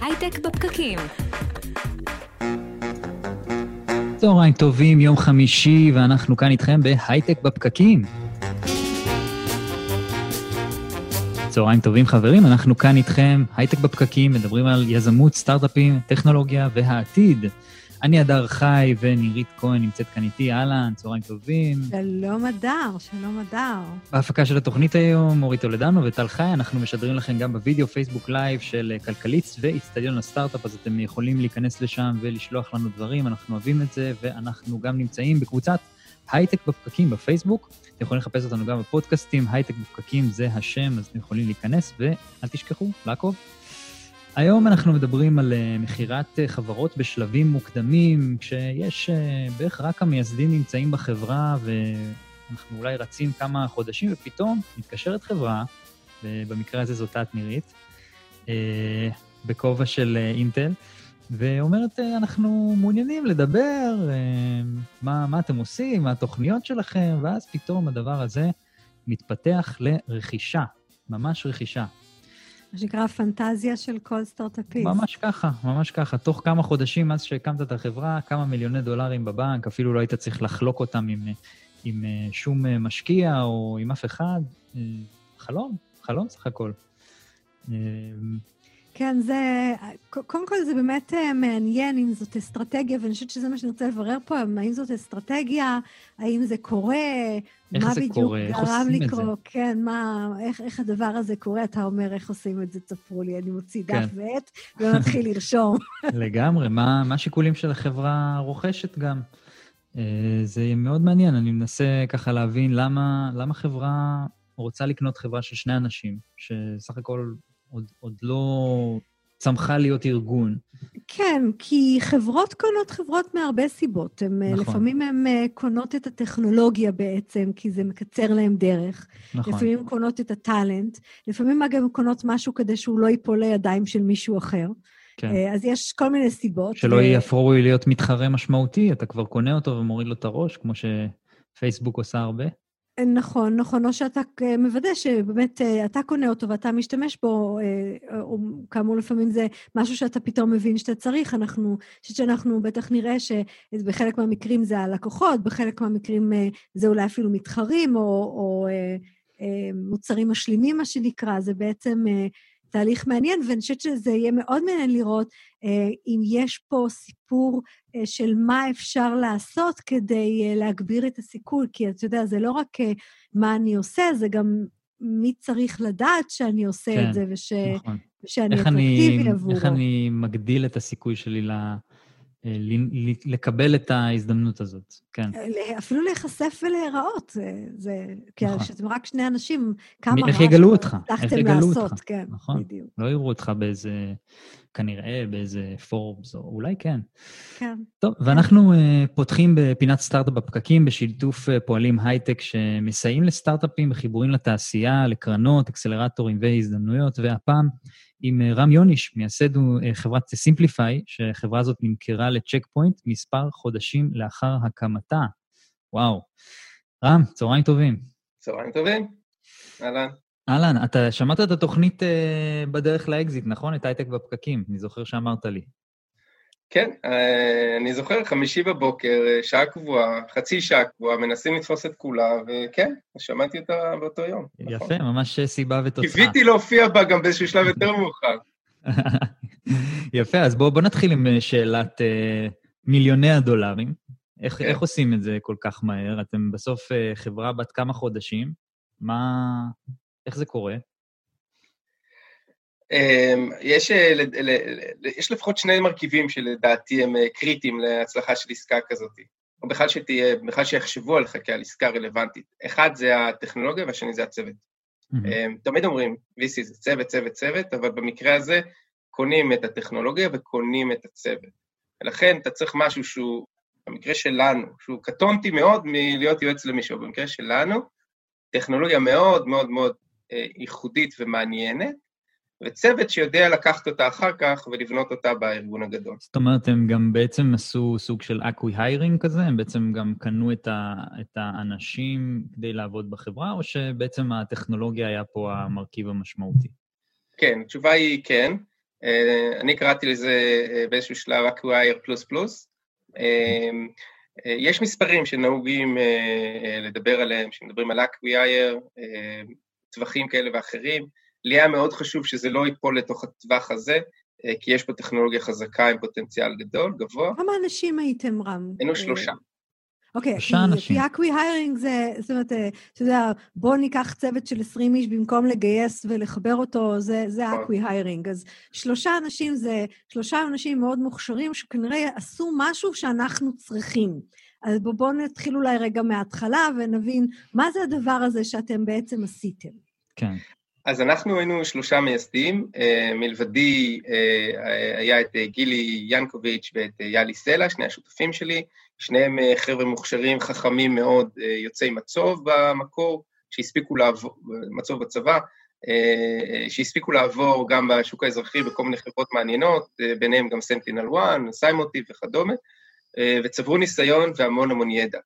הייטק בפקקים. צהריים טובים, יום חמישי, ואנחנו כאן איתכם בהייטק בפקקים. צהריים טובים חברים, אנחנו כאן איתכם, הייטק בפקקים, מדברים על יזמות, סטארט-אפים, טכנולוגיה והעתיד. אני הדר חי ונירית כהן נמצאת כאן איתי, אהלן, צהריים טובים. שלום הדר, שלום הדר. בהפקה של התוכנית היום, אורית טולדנו וטל חי, אנחנו משדרים לכם גם בווידאו פייסבוק לייב של כלכליסט ואיצטדיון הסטארט-אפ, אז אתם יכולים להיכנס לשם ולשלוח לנו דברים, אנחנו אוהבים את זה, ואנחנו גם נמצאים בקבוצת הייטק בפקקים בפייסבוק. אתם יכולים לחפש אותנו גם בפודקאסטים, הייטק בפקקים זה השם, אז אתם יכולים להיכנס, ואל תשכחו, לעקוב. היום אנחנו מדברים על אה, מכירת אה, חברות בשלבים מוקדמים, כשיש אה, בערך רק המייסדים נמצאים בחברה, ואנחנו אולי רצים כמה חודשים, ופתאום מתקשרת חברה, במקרה הזה זאת את נירית, בכובע של אינטל, ואומרת, אנחנו מעוניינים לדבר, מה, מה אתם עושים, מה התוכניות שלכם, ואז פתאום הדבר הזה מתפתח לרכישה, ממש רכישה. מה שנקרא פנטזיה של כל סטארט-אפיסט. ממש ככה, ממש ככה. תוך כמה חודשים מאז שהקמת את החברה, כמה מיליוני דולרים בבנק, אפילו לא היית צריך לחלוק אותם עם, עם אה, שום אה, משקיע או עם אף אחד. אה, חלום, חלום סך הכל. כן, זה... קודם כל זה באמת אה, מעניין אם זאת אסטרטגיה, ואני חושבת שזה מה שאני רוצה לברר פה, האם זאת אסטרטגיה, האם זה קורה, איך זה קורה, איך עושים לקרוא? כן, מה, איך, איך הדבר הזה קורה? אתה אומר, איך עושים את זה, צפרו לי, אני מוציא דף כן. ועט ומתחיל לרשום. לגמרי, מה, מה השיקולים של החברה הרוכשת גם? אה, זה מאוד מעניין, אני מנסה ככה להבין למה, למה חברה רוצה לקנות חברה של שני אנשים, שסך הכל עוד, עוד לא צמחה להיות ארגון. כן, כי חברות קונות חברות מהרבה סיבות. הם, נכון. לפעמים הן אה, קונות את הטכנולוגיה בעצם, כי זה מקצר להם דרך. נכון. לפעמים הן קונות את הטאלנט. לפעמים, אגב, הן קונות משהו כדי שהוא לא ייפול לידיים של מישהו אחר. כן. אה, אז יש כל מיני סיבות. שלא ו... יהפכו להיות מתחרה משמעותי, אתה כבר קונה אותו ומוריד לו את הראש, כמו שפייסבוק עושה הרבה. נכון, נכון, או שאתה מוודא שבאמת אה, אתה קונה אותו ואתה משתמש בו, אה, או כאמור לפעמים זה משהו שאתה פתאום מבין שאתה צריך. אנחנו, אני חושבת שאנחנו בטח נראה שבחלק מהמקרים זה הלקוחות, בחלק מהמקרים אה, זה אולי אפילו מתחרים, או, או מוצרים משלימים, מה שנקרא, זה בעצם תהליך מעניין, ואני חושבת שזה יהיה מאוד מעניין לראות אה, אם יש פה סיפור אה, של מה אפשר לעשות כדי אה, להגביר את הסיכוי, כי אתה יודע, זה לא רק אה, מה אני עושה, זה גם מי צריך לדעת שאני עושה כן, את זה, וש... נכון. ושאני אטרקטיבי עבורו. איך אני מגדיל את הסיכוי שלי ל... אה, לקבל את ההזדמנות הזאת, כן. אה, אפילו להיחשף ולהיראות, זה... זה כי נכון. כשאתם רק שני אנשים, כמה איך יגלו אותך? איך יגלו אותך? כן, נכון. בדיוק. לא יראו אותך באיזה, כנראה, באיזה פורבס, או אולי כן. כן. טוב, ואנחנו uh, פותחים בפינת סטארט-אפ בפקקים, בשיתוף פועלים הייטק שמסייעים לסטארט-אפים בחיבורים לתעשייה, לקרנות, אקסלרטורים והזדמנויות, והפעם עם אה, רם יוניש, מייסד אה, חברת Cymplify, שהחברה הזאת נמכרה לצ'ק פוינט מספר חודשים לאחר הקמתה. וואו. רם, צהריים טובים. צהריים טובים, אהלן. אהלן, אתה שמעת את התוכנית uh, בדרך לאקזיט, נכון? את הייטק בפקקים, אני זוכר שאמרת לי. כן, אה, אני זוכר, חמישי בבוקר, אה, שעה קבועה, חצי שעה קבועה, מנסים לתפוס את כולה, וכן, שמעתי אותה באותו יום. יפה, נכון. ממש סיבה ותוצאה. קיוויתי להופיע בה גם באיזשהו שלב יותר מאוחר. יפה, אז בואו בוא נתחיל עם אה, שאלת uh, מיליוני הדולרים. איך, כן. איך עושים את זה כל כך מהר? אתם בסוף uh, חברה בת כמה חודשים, מה... איך זה קורה? אמ, יש, אה, יש לפחות שני מרכיבים שלדעתי הם אה, קריטיים להצלחה של עסקה כזאת, או בכלל שתהיה, בכלל שיחשבו עליך כעל עסקה רלוונטית. אחד זה הטכנולוגיה והשני זה הצוות. Mm-hmm. תמיד אומרים, VC זה צוות, צוות, צוות, אבל במקרה הזה קונים את הטכנולוגיה וקונים את הצוות. ולכן אתה צריך משהו שהוא, במקרה שלנו, שהוא קטונתי מאוד מלהיות יועץ למישהו, במקרה שלנו, טכנולוגיה מאוד מאוד מאוד אה, ייחודית ומעניינת, וצוות שיודע לקחת אותה אחר כך ולבנות אותה בארגון הגדול. זאת אומרת, הם גם בעצם עשו סוג של אקווי היירינג כזה? הם בעצם גם קנו את, ה, את האנשים כדי לעבוד בחברה, או שבעצם הטכנולוגיה היה פה המרכיב המשמעותי? כן, התשובה היא כן. אני קראתי לזה באיזשהו שלב Acquire פלוס פלוס. יש מספרים שנהוגים לדבר עליהם, שמדברים על acqui-hire, טווחים כאלה ואחרים. לי היה מאוד חשוב שזה לא ייפול לתוך הטווח הזה, כי יש פה טכנולוגיה חזקה עם פוטנציאל גדול, גבוה. כמה אנשים הייתם, רם? היינו שלושה. אוקיי, כי acqui-hiring זה, זאת אומרת, אתה יודע, בוא ניקח צוות של 20 איש במקום לגייס ולחבר אותו, זה, זה acqui נכון. hiring. אז שלושה אנשים זה, שלושה אנשים מאוד מוכשרים שכנראה עשו משהו שאנחנו צריכים. אז בואו בוא נתחיל אולי רגע מההתחלה ונבין מה זה הדבר הזה שאתם בעצם עשיתם. כן. אז אנחנו היינו שלושה מייסדים, אה, מלבדי אה, היה את גילי ינקוביץ' ואת יאלי סלע, שני השותפים שלי, שניהם אה, חבר'ה מוכשרים, חכמים מאוד, אה, יוצאי מצוב במקור, שהספיקו לעבור, מצוב בצבא, אה, שהספיקו לעבור גם בשוק האזרחי בכל מיני חברות מעניינות, ביניהם גם סנטינל 1, סיימוטיב וכדומה, וצברו ניסיון והמון המון ידע.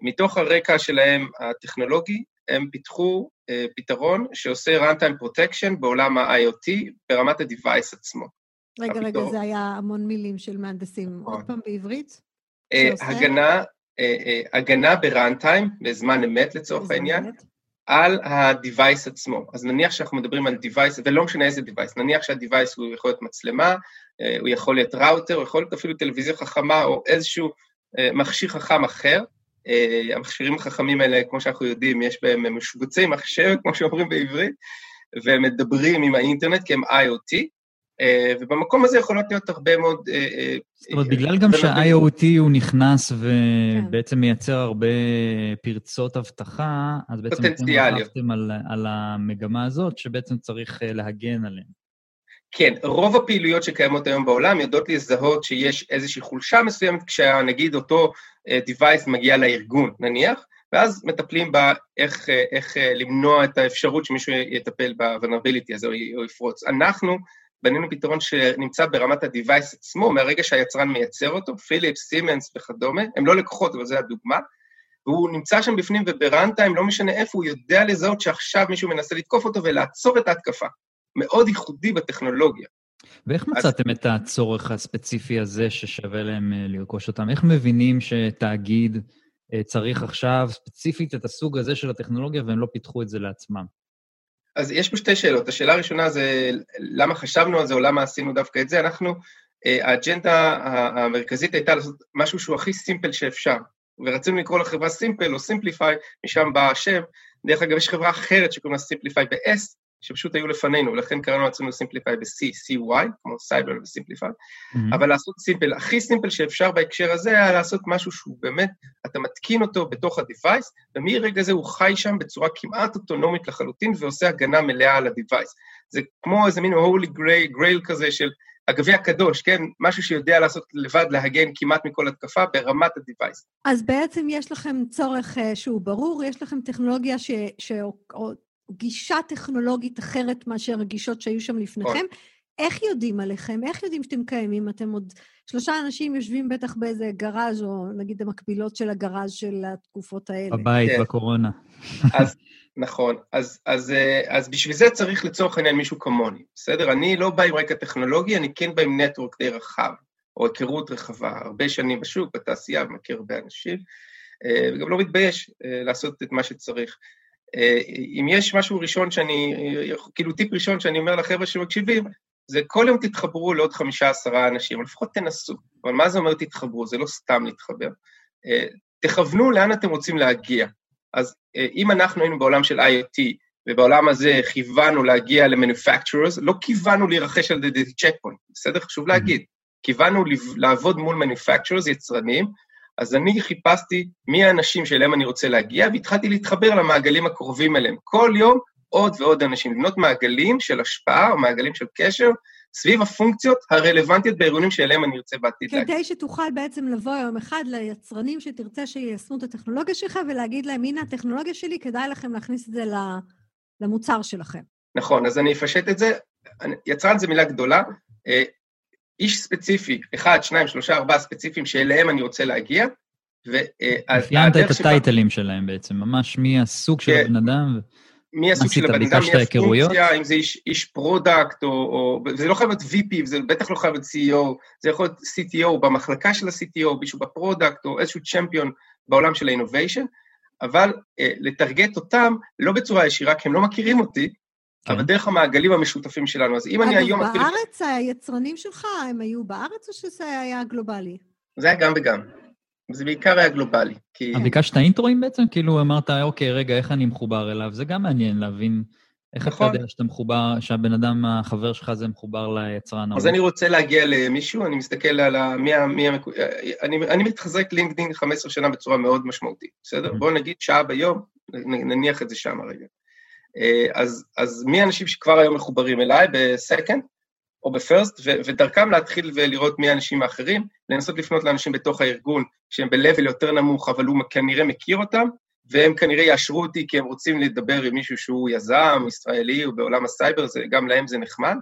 מתוך הרקע שלהם הטכנולוגי, הם פיתחו פתרון שעושה runtime protection בעולם ה-IoT ברמת ה-Device עצמו. רגע, רגע, זה היה המון מילים של מהנדסים. עוד נכון. פעם בעברית? אה, הגנה, אה, אה, הגנה בראנטיים, בזמן אמת לצורך העניין, על ה-Device עצמו. אז נניח שאנחנו מדברים על Device, ולא משנה איזה Device, נניח שה-Device הוא יכול להיות מצלמה, הוא יכול להיות ראוטר, הוא יכול להיות אפילו טלוויזיה חכמה או איזשהו מכשיר חכם אחר. המכשירים החכמים האלה, כמו שאנחנו יודעים, יש בהם משובצי מחשב, כמו שאומרים בעברית, והם מדברים עם האינטרנט כי הם IoT, אה, ובמקום הזה יכולות להיות הרבה מאוד... אה, אה, זאת אומרת, בגלל גם שה-IoT הוא נכנס ובעצם כן. מייצר הרבה פרצות אבטחה, אז בעצם אתם הלכתם על, על המגמה הזאת, שבעצם צריך להגן עליהן. כן, רוב הפעילויות שקיימות היום בעולם יודעות לזהות שיש איזושהי חולשה מסוימת כשנגיד אותו device מגיע לארגון, נניח, ואז מטפלים בה איך, איך למנוע את האפשרות שמישהו יטפל ב-vulnerability הזה או יפרוץ. אנחנו בנינו פתרון שנמצא ברמת ה-Device עצמו, מהרגע שהיצרן מייצר אותו, פיליפס, סימנס וכדומה, הם לא לקוחות, אבל זו הדוגמה, והוא נמצא שם בפנים ובראנטיים, לא משנה איפה, הוא יודע לזהות שעכשיו מישהו מנסה לתקוף אותו ולעצור את ההתקפה. מאוד ייחודי בטכנולוגיה. ואיך מצאתם אז... את הצורך הספציפי הזה ששווה להם אה, לרכוש אותם? איך מבינים שתאגיד אה, צריך עכשיו ספציפית את הסוג הזה של הטכנולוגיה והם לא פיתחו את זה לעצמם? אז יש פה שתי שאלות. השאלה הראשונה זה למה חשבנו על זה או למה עשינו דווקא את זה. אנחנו, אה, האג'נדה המרכזית הייתה לעשות משהו שהוא הכי simple שאפשר, ורצינו לקרוא לחברה Simple או Simplify, משם בא השם. דרך אגב, יש חברה אחרת שקוראים לה Simplify ב-S, שפשוט היו לפנינו, ולכן קראנו לעצמנו Cymplify ב-C, CY, כמו סייבר ו Simplify, mm-hmm. אבל לעשות simple, הכי simple שאפשר בהקשר הזה היה לעשות משהו שהוא באמת, אתה מתקין אותו בתוך ה-device, ומרגע זה הוא חי שם בצורה כמעט אוטונומית לחלוטין ועושה הגנה מלאה על ה-device. זה כמו איזה מין holy grail, grail כזה של הגביע הקדוש, כן? משהו שיודע לעשות לבד, להגן כמעט מכל התקפה ברמת ה-device. אז בעצם יש לכם צורך uh, שהוא ברור, יש לכם טכנולוגיה ש... ש... גישה טכנולוגית אחרת מאשר הגישות שהיו שם לפניכם. איך יודעים עליכם? איך יודעים שאתם קיימים? אתם עוד... שלושה אנשים יושבים בטח באיזה גראז' או נגיד המקבילות של הגראז' של התקופות האלה. בבית, כן. בקורונה. אז, נכון. אז, אז, אה, אז בשביל זה צריך לצורך העניין מישהו כמוני, בסדר? אני לא בא עם רקע טכנולוגי, אני כן בא עם נטוורק די רחב, או היכרות רחבה, הרבה שנים בשוק, בתעשייה, ומכיר הרבה אנשים, אה, וגם לא מתבייש אה, לעשות את מה שצריך. אה, אם יש משהו ראשון שאני, כאילו טיפ ראשון שאני אומר לחבר'ה שמקשיבים, זה כל יום תתחברו לעוד חמישה עשרה אנשים, או לפחות תנסו. אבל מה זה אומר תתחברו? זה לא סתם להתחבר. אה, תכוונו לאן אתם רוצים להגיע. אז אה, אם אנחנו היינו בעולם של IoT, ובעולם הזה כיוונו להגיע ל-manufacturers, לא כיוונו להירכש על ידי צ'ק פוינט, בסדר? חשוב להגיד. כיוונו לעבוד מול manufacturers יצרניים, אז אני חיפשתי מי האנשים שאליהם אני רוצה להגיע, והתחלתי להתחבר למעגלים הקרובים אליהם. כל יום עוד ועוד אנשים, לבנות מעגלים של השפעה או מעגלים של קשר סביב הפונקציות הרלוונטיות בארגונים שאליהם אני ארצה בעתיד להגיע. כדי שתוכל בעצם לבוא יום אחד ליצרנים שתרצה שיישמו את הטכנולוגיה שלך ולהגיד להם, הנה הטכנולוגיה שלי, כדאי לכם להכניס את זה למוצר שלכם. נכון, אז אני אפשט את זה. יצרן זה מילה גדולה. אה, איש ספציפי, אחד, שניים, שלושה, ארבעה ספציפיים שאליהם אני רוצה להגיע, ו... אפיינת את ה titleים שלהם בעצם, ממש מי הסוג של כן. הבן אדם. מי הסוג של הבן אדם, מי הפונקציה, אם זה איש, איש product, או, או... זה לא חייב להיות VP, זה בטח לא חייב להיות CEO, זה יכול להיות CTO במחלקה של ה-CTO, מישהו ב product, או איזשהו champion בעולם של ה-innovation, אבל אה, לטרגט אותם לא בצורה ישירה, כי הם לא מכירים אותי, כן. אבל דרך המעגלים המשותפים שלנו. אז אם אני היום... אגב, בארץ היצרנים שלך, הם היו בארץ או שזה היה גלובלי? זה היה גם וגם. זה בעיקר היה גלובלי, כי... אבל ביקשת אינטרואים בעצם? כאילו אמרת, אוקיי, רגע, איך אני מחובר אליו? זה גם מעניין להבין איך נכון. אתה יודע שאתה מחובר, שהבן אדם, החבר שלך זה מחובר ליצרן? אז אני רוצה להגיע למישהו, אני מסתכל על ה... מי, מי המקו... אני, אני מתחזק לינקדאין 15 שנה בצורה מאוד משמעותית, בסדר? Mm-hmm. בואו נגיד שעה ביום, נניח את זה שם רגע. אה, אז, אז מי האנשים שכבר היום מחוברים אליי ב second או ב first, ודרכם להתחיל ולראות מי האנשים האחרים, לנסות לפנות לאנשים בתוך הארגון שהם ב-level יותר נמוך, אבל הוא כנראה מכיר אותם, והם כנראה יאשרו אותי כי הם רוצים לדבר עם מישהו שהוא יזם, ישראלי, או בעולם הסייבר, זה, גם להם זה נחמד.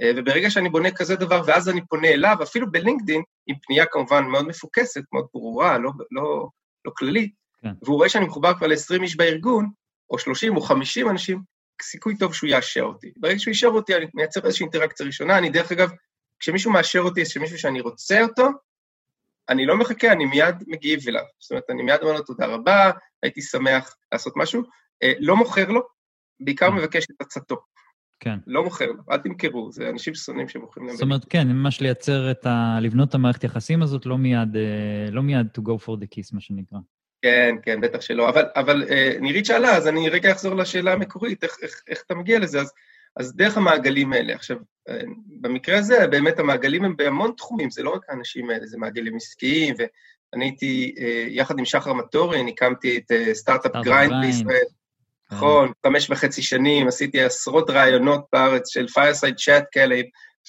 אה, וברגע שאני בונה כזה דבר, ואז אני פונה אליו, אפילו בלינקדין, עם פנייה כמובן מאוד מפוקסת, מאוד ברורה, לא, לא, לא כללית, כן. והוא רואה שאני מחובר כבר ל-20 איש בארגון, או 30 או 50 אנשים, סיכוי טוב שהוא יאשר אותי. ברגע שהוא יאשר אותי, אני מייצר איזושהי אינטראקציה ראשונה. אני, דרך אגב, כשמישהו מאשר אותי, כשמישהו שאני רוצה אותו, אני לא מחכה, אני מיד מגיב אליו. זאת אומרת, אני מיד אומר לו תודה רבה, הייתי שמח לעשות משהו. אה, לא מוכר לו, בעיקר מבקש את עצתו. כן. לא מוכר לו, אל תמכרו, זה אנשים שונאים שמוכרים להם. זאת אומרת, כן, ממש לייצר את ה... לבנות את המערכת יחסים הזאת, לא מיד, אה, לא מיד to go for the kiss, מה שנקרא. כן, כן, בטח שלא. אבל, אבל אה, נירית שאלה, אז אני רגע אחזור לשאלה המקורית, איך, איך, איך אתה מגיע לזה? אז, אז דרך המעגלים האלה. עכשיו, אה, במקרה הזה, באמת המעגלים הם בהמון תחומים, זה לא רק האנשים האלה, זה מעגלים עסקיים, ואני הייתי, אה, יחד עם שחר מטורין, הקמתי את אה, Startup Grind בישראל. נכון, חמש וחצי שנים, עשיתי עשרות ראיונות בארץ של fireside chat כאלה,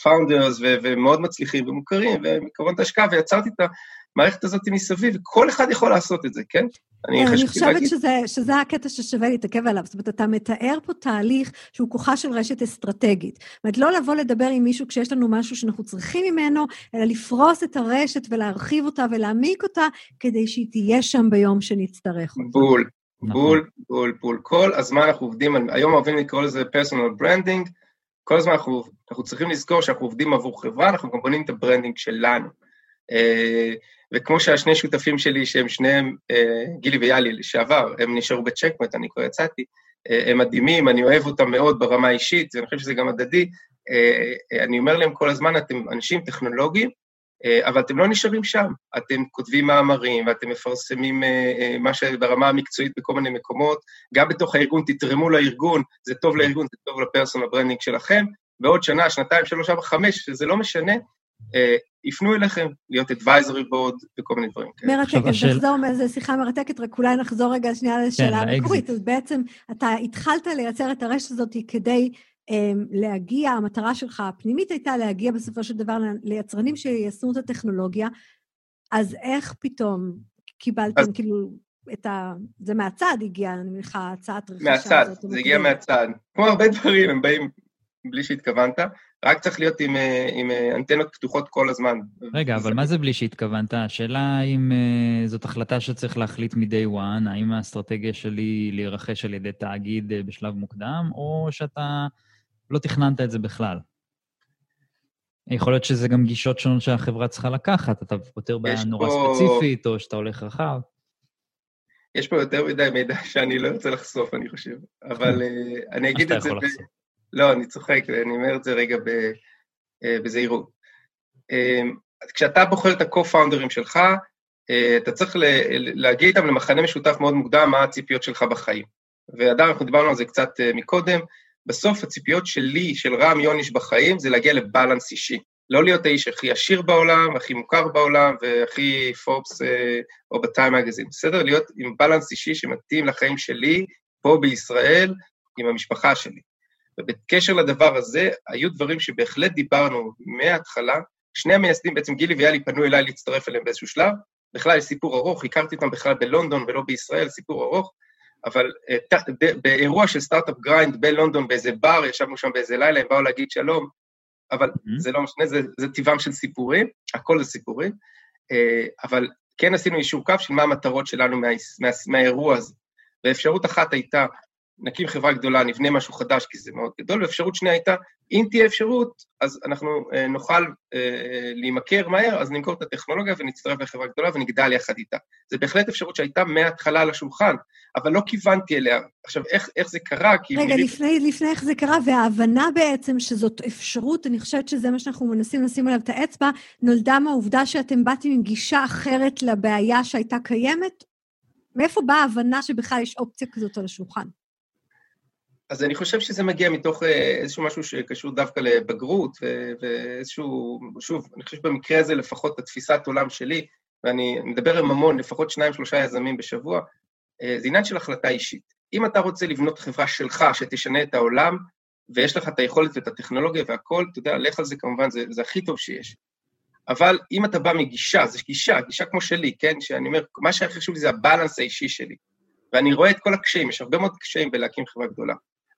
founders מאוד מצליחים ומוכרים, ומקרנות השקעה, ויצרתי את המערכת הזאת מסביב, וכל אחד יכול לעשות את זה, כן? אני, אני חושבת שזה, שזה הקטע ששווה להתעכב עליו. זאת אומרת, אתה מתאר פה תהליך שהוא כוחה של רשת אסטרטגית. זאת אומרת, לא לבוא לדבר עם מישהו כשיש לנו משהו שאנחנו צריכים ממנו, אלא לפרוס את הרשת ולהרחיב אותה ולהעמיק אותה, כדי שהיא תהיה שם ביום שנצטרך אותה. בול, נכון. בול, בול, בול. כל הזמן אנחנו עובדים, על, היום אוהבים לקרוא לזה personal branding, כל הזמן אנחנו, אנחנו צריכים לזכור שאנחנו עובדים עבור חברה, אנחנו גם בונים את ה branding שלנו. אה, וכמו שהשני שותפים שלי, שהם שניהם, אה, גילי ויאלי לשעבר, הם נשארו בצ'קמט, אני כבר יצאתי, אה, הם מדהימים, אני אוהב אותם מאוד ברמה האישית, ואני חושב שזה גם הדדי. אני אומר להם כל הזמן, אתם אנשים טכנולוגיים, אבל אתם לא נשארים שם. אתם כותבים מאמרים ואתם מפרסמים מה שברמה המקצועית בכל מיני מקומות. גם בתוך הארגון, תתרמו לארגון, זה טוב לארגון, זה טוב ל personal branding שלכם. בעוד שנה, שנתיים, שלוש, ארבע, חמש, שזה לא משנה, אה, יפנו אליכם, להיות advisory board וכל מיני דברים כאלה. מרתקת, השאל... נחזור מאיזו שיחה מרתקת, רק אולי נחזור רגע שנייה כן, לשאלה כן, המקורית. אז בעצם אתה התחלת לייצר את הרשת הזאת כדי להגיע, המטרה שלך הפנימית הייתה להגיע בסופו של דבר ליצרנים שיישמו את הטכנולוגיה, אז איך פתאום קיבלתם, אז... כאילו, את ה... זה מהצד הגיע, אני מניחה, הצעת רכישה מהצד, הזאת. מהצד, זה הגיע מהצד. כמו הרבה דברים, הם באים בלי שהתכוונת. רק צריך להיות עם, אה, עם אה, אנטנות פתוחות כל הזמן. רגע, אבל מה זה בלי שהתכוונת? השאלה אם uh, זאת החלטה שצריך להחליט מ-day one, האם האסטרטגיה שלי להירכש על ידי תאגיד בשלב מוקדם, או שאתה לא תכננת את זה בכלל. יכול להיות שזה גם גישות שונות שהחברה צריכה לקחת, אתה פותר בעיה נורא פה... ספציפית, או שאתה הולך רחב. יש פה יותר מדי מידע שאני לא רוצה לחשוף, אני חושב, אבל אני אגיד את זה... לחשוף. לא, אני צוחק, אני אומר את זה רגע אה, בזהירות. אה, כשאתה בוחר את ה-co-founders שלך, אה, אתה צריך להגיע איתם למחנה משותף מאוד מוקדם, מה הציפיות שלך בחיים. ואדם, אנחנו דיברנו על זה קצת מקודם, בסוף הציפיות שלי, של רם יוניש בחיים, זה להגיע לבלנס אישי. לא להיות האיש הכי עשיר בעולם, הכי מוכר בעולם, והכי פורבס או בטיים מגזין, בסדר? להיות עם בלנס אישי שמתאים לחיים שלי, פה בישראל, עם המשפחה שלי. ובקשר לדבר הזה, היו דברים שבהחלט דיברנו מההתחלה. שני המייסדים, בעצם גילי ויאלי, פנו אליי להצטרף אליהם באיזשהו שלב. בכלל, סיפור ארוך, הכרתי אותם בכלל בלונדון ולא בישראל, סיפור ארוך, אבל uh, באירוע של Startup Grind בלונדון, באיזה בר, ישבנו שם באיזה לילה, הם באו להגיד שלום, אבל mm-hmm. זה לא משנה, זה, זה טבעם של סיפורים, הכל זה סיפורים, uh, אבל כן עשינו יישור קו של מה המטרות שלנו מה, מה, מהאירוע הזה. ואפשרות אחת הייתה נקים חברה גדולה, נבנה משהו חדש, כי זה מאוד גדול, ואפשרות שנייה הייתה, אם תהיה אפשרות, אז אנחנו אה, נוכל אה, להימכר מהר, אז נמכור את הטכנולוגיה ונצטרף לחברה גדולה ונגדל יחד איתה. זה בהחלט אפשרות שהייתה מההתחלה על השולחן, אבל לא כיוונתי אליה. עכשיו, איך, איך זה קרה? כי רגע, מילים... לפני, לפני איך זה קרה, וההבנה בעצם שזאת אפשרות, אני חושבת שזה מה שאנחנו מנסים לשים עליו את האצבע, נולדה מהעובדה שאתם באתם עם גישה אחרת לבעיה שהייתה קיימת? מאיפה באה ההבנה שבכלל יש אופציה כזאת על השולחן? אז אני חושב שזה מגיע מתוך אה, איזשהו משהו שקשור דווקא לבגרות, ואיזשהו, שוב, אני חושב שבמקרה הזה לפחות התפיסת עולם שלי, ואני מדבר עם המון, לפחות שניים, שלושה יזמים בשבוע, אה, זה עניין של החלטה אישית. אם אתה רוצה לבנות חברה שלך שתשנה את העולם, ויש לך את היכולת ואת הטכנולוגיה והכול, אתה יודע, לך על זה כמובן, זה, זה הכי טוב שיש. אבל אם אתה בא מגישה, זו גישה, גישה כמו שלי, כן? שאני אומר, מה שהכי חשוב לי זה הבאלנס האישי שלי. ואני רואה את כל הקשיים, יש הרבה מאוד קשיים בלהקים חברה גדולה.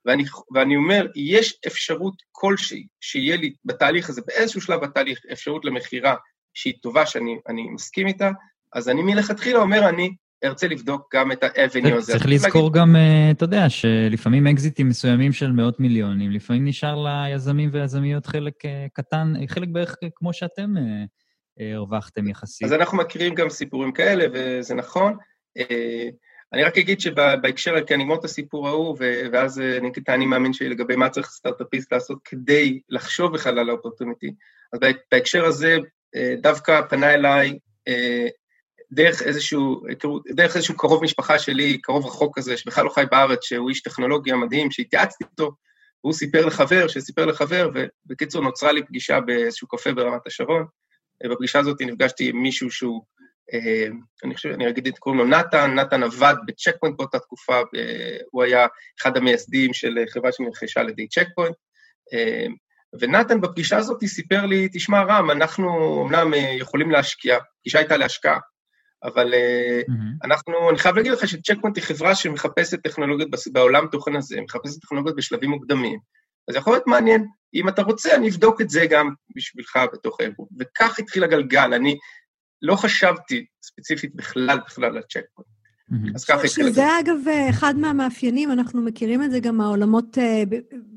ואני, ואני אומר, יש אפשרות כלשהי שיהיה לי בתהליך הזה, באיזשהו שלב בתהליך, אפשרות למכירה שהיא טובה, שאני מסכים איתה, אז אני מלכתחילה אומר, אני ארצה לבדוק גם את האבניו הזה. צריך לזכור להגיד... גם, אה, אתה יודע, שלפעמים אקזיטים מסוימים של מאות מיליונים, לפעמים נשאר ליזמים ויזמיות חלק אה, קטן, חלק בערך כמו שאתם אה, הרווחתם יחסית. אז אנחנו מכירים גם סיפורים כאלה, וזה נכון. אני רק אגיד שבהקשר, כי אני אגמור את הסיפור ההוא, ואז אני אגיד את האני מאמין שלי לגבי מה צריך סטארט-אפיסט לעשות כדי לחשוב בכלל על האופורטוניטי. אז בהקשר הזה, אה, דווקא פנה אליי אה, דרך איזשהו, דרך איזשהו קרוב משפחה שלי, קרוב רחוק כזה, שבכלל לא חי בארץ, שהוא איש טכנולוגיה מדהים, שהתייעצתי איתו, והוא סיפר לחבר, שסיפר לחבר, ובקיצור נוצרה לי פגישה באיזשהו קפה ברמת השרון. אה, בפגישה הזאת נפגשתי עם מישהו שהוא אה, אני חושב, אני אגיד את קוראים לו נתן, נתן עבד בצ'ק פוינט באותה תקופה, הוא היה אחד המייסדים של חברה שנרכשה על ידי צ'ק פוינט, אה, ונתן בפגישה הזאת סיפר לי, תשמע רם, אנחנו אמנם אה, יכולים להשקיע, פגישה הייתה להשקעה, אבל mm-hmm. אנחנו, אני חייב להגיד לך שצ'ק פוינט היא חברה שמחפשת טכנולוגיות בעולם תוכן הזה, מחפשת טכנולוגיות בשלבים מוקדמים, אז יכול להיות מעניין, אם אתה רוצה, אני אבדוק את זה גם בשבילך בתוך הארגון. וכך התחיל הגלגל, אני לא חשבתי ספציפית בכלל בכלל על צ'ק פוינט. אז ככה התחיל... שזה אגב אחד מהמאפיינים, אנחנו מכירים את זה גם מהעולמות, אה,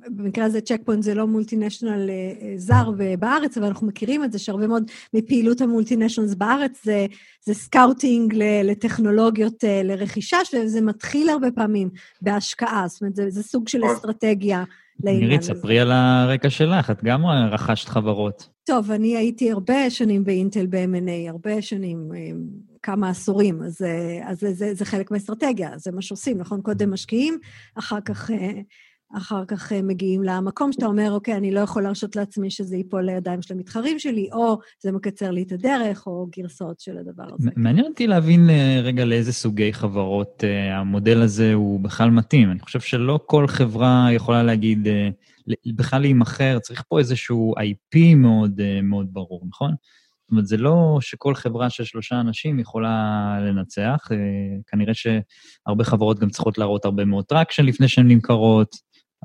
במקרה הזה צ'ק פוינט זה לא multinational אה, אה, זר בארץ, אבל אנחנו מכירים את זה שהרבה מאוד מפעילות ה multinationals בארץ זה, זה scouting לטכנולוגיות לרכישה, וזה מתחיל הרבה פעמים בהשקעה, זאת אומרת, זה, זה סוג של נכון. אסטרטגיה לעניין הזה. נירית, ספרי על הרקע שלך, את גם רכשת חברות. טוב, אני הייתי הרבה שנים באינטל ב-M&A, הרבה שנים, אה, כמה עשורים, אז, אה, אז זה, זה, זה חלק מהאסטרטגיה, זה מה שעושים, נכון? קודם משקיעים, אחר כך, אה, אחר כך מגיעים למקום שאתה אומר, אוקיי, אני לא יכול להרשות לעצמי שזה ייפול לידיים של המתחרים שלי, או זה מקצר לי את הדרך, או גרסאות של הדבר הזה. מעניין אותי להבין רגע לאיזה סוגי חברות המודל הזה הוא בכלל מתאים. אני חושב שלא כל חברה יכולה להגיד... בכלל להימכר, צריך פה איזשהו IP מאוד, אה, מאוד ברור, נכון? זאת אומרת, זה לא שכל חברה של שלושה אנשים יכולה לנצח, אה, כנראה שהרבה חברות גם צריכות להראות הרבה מאוד traction לפני שהן נמכרות,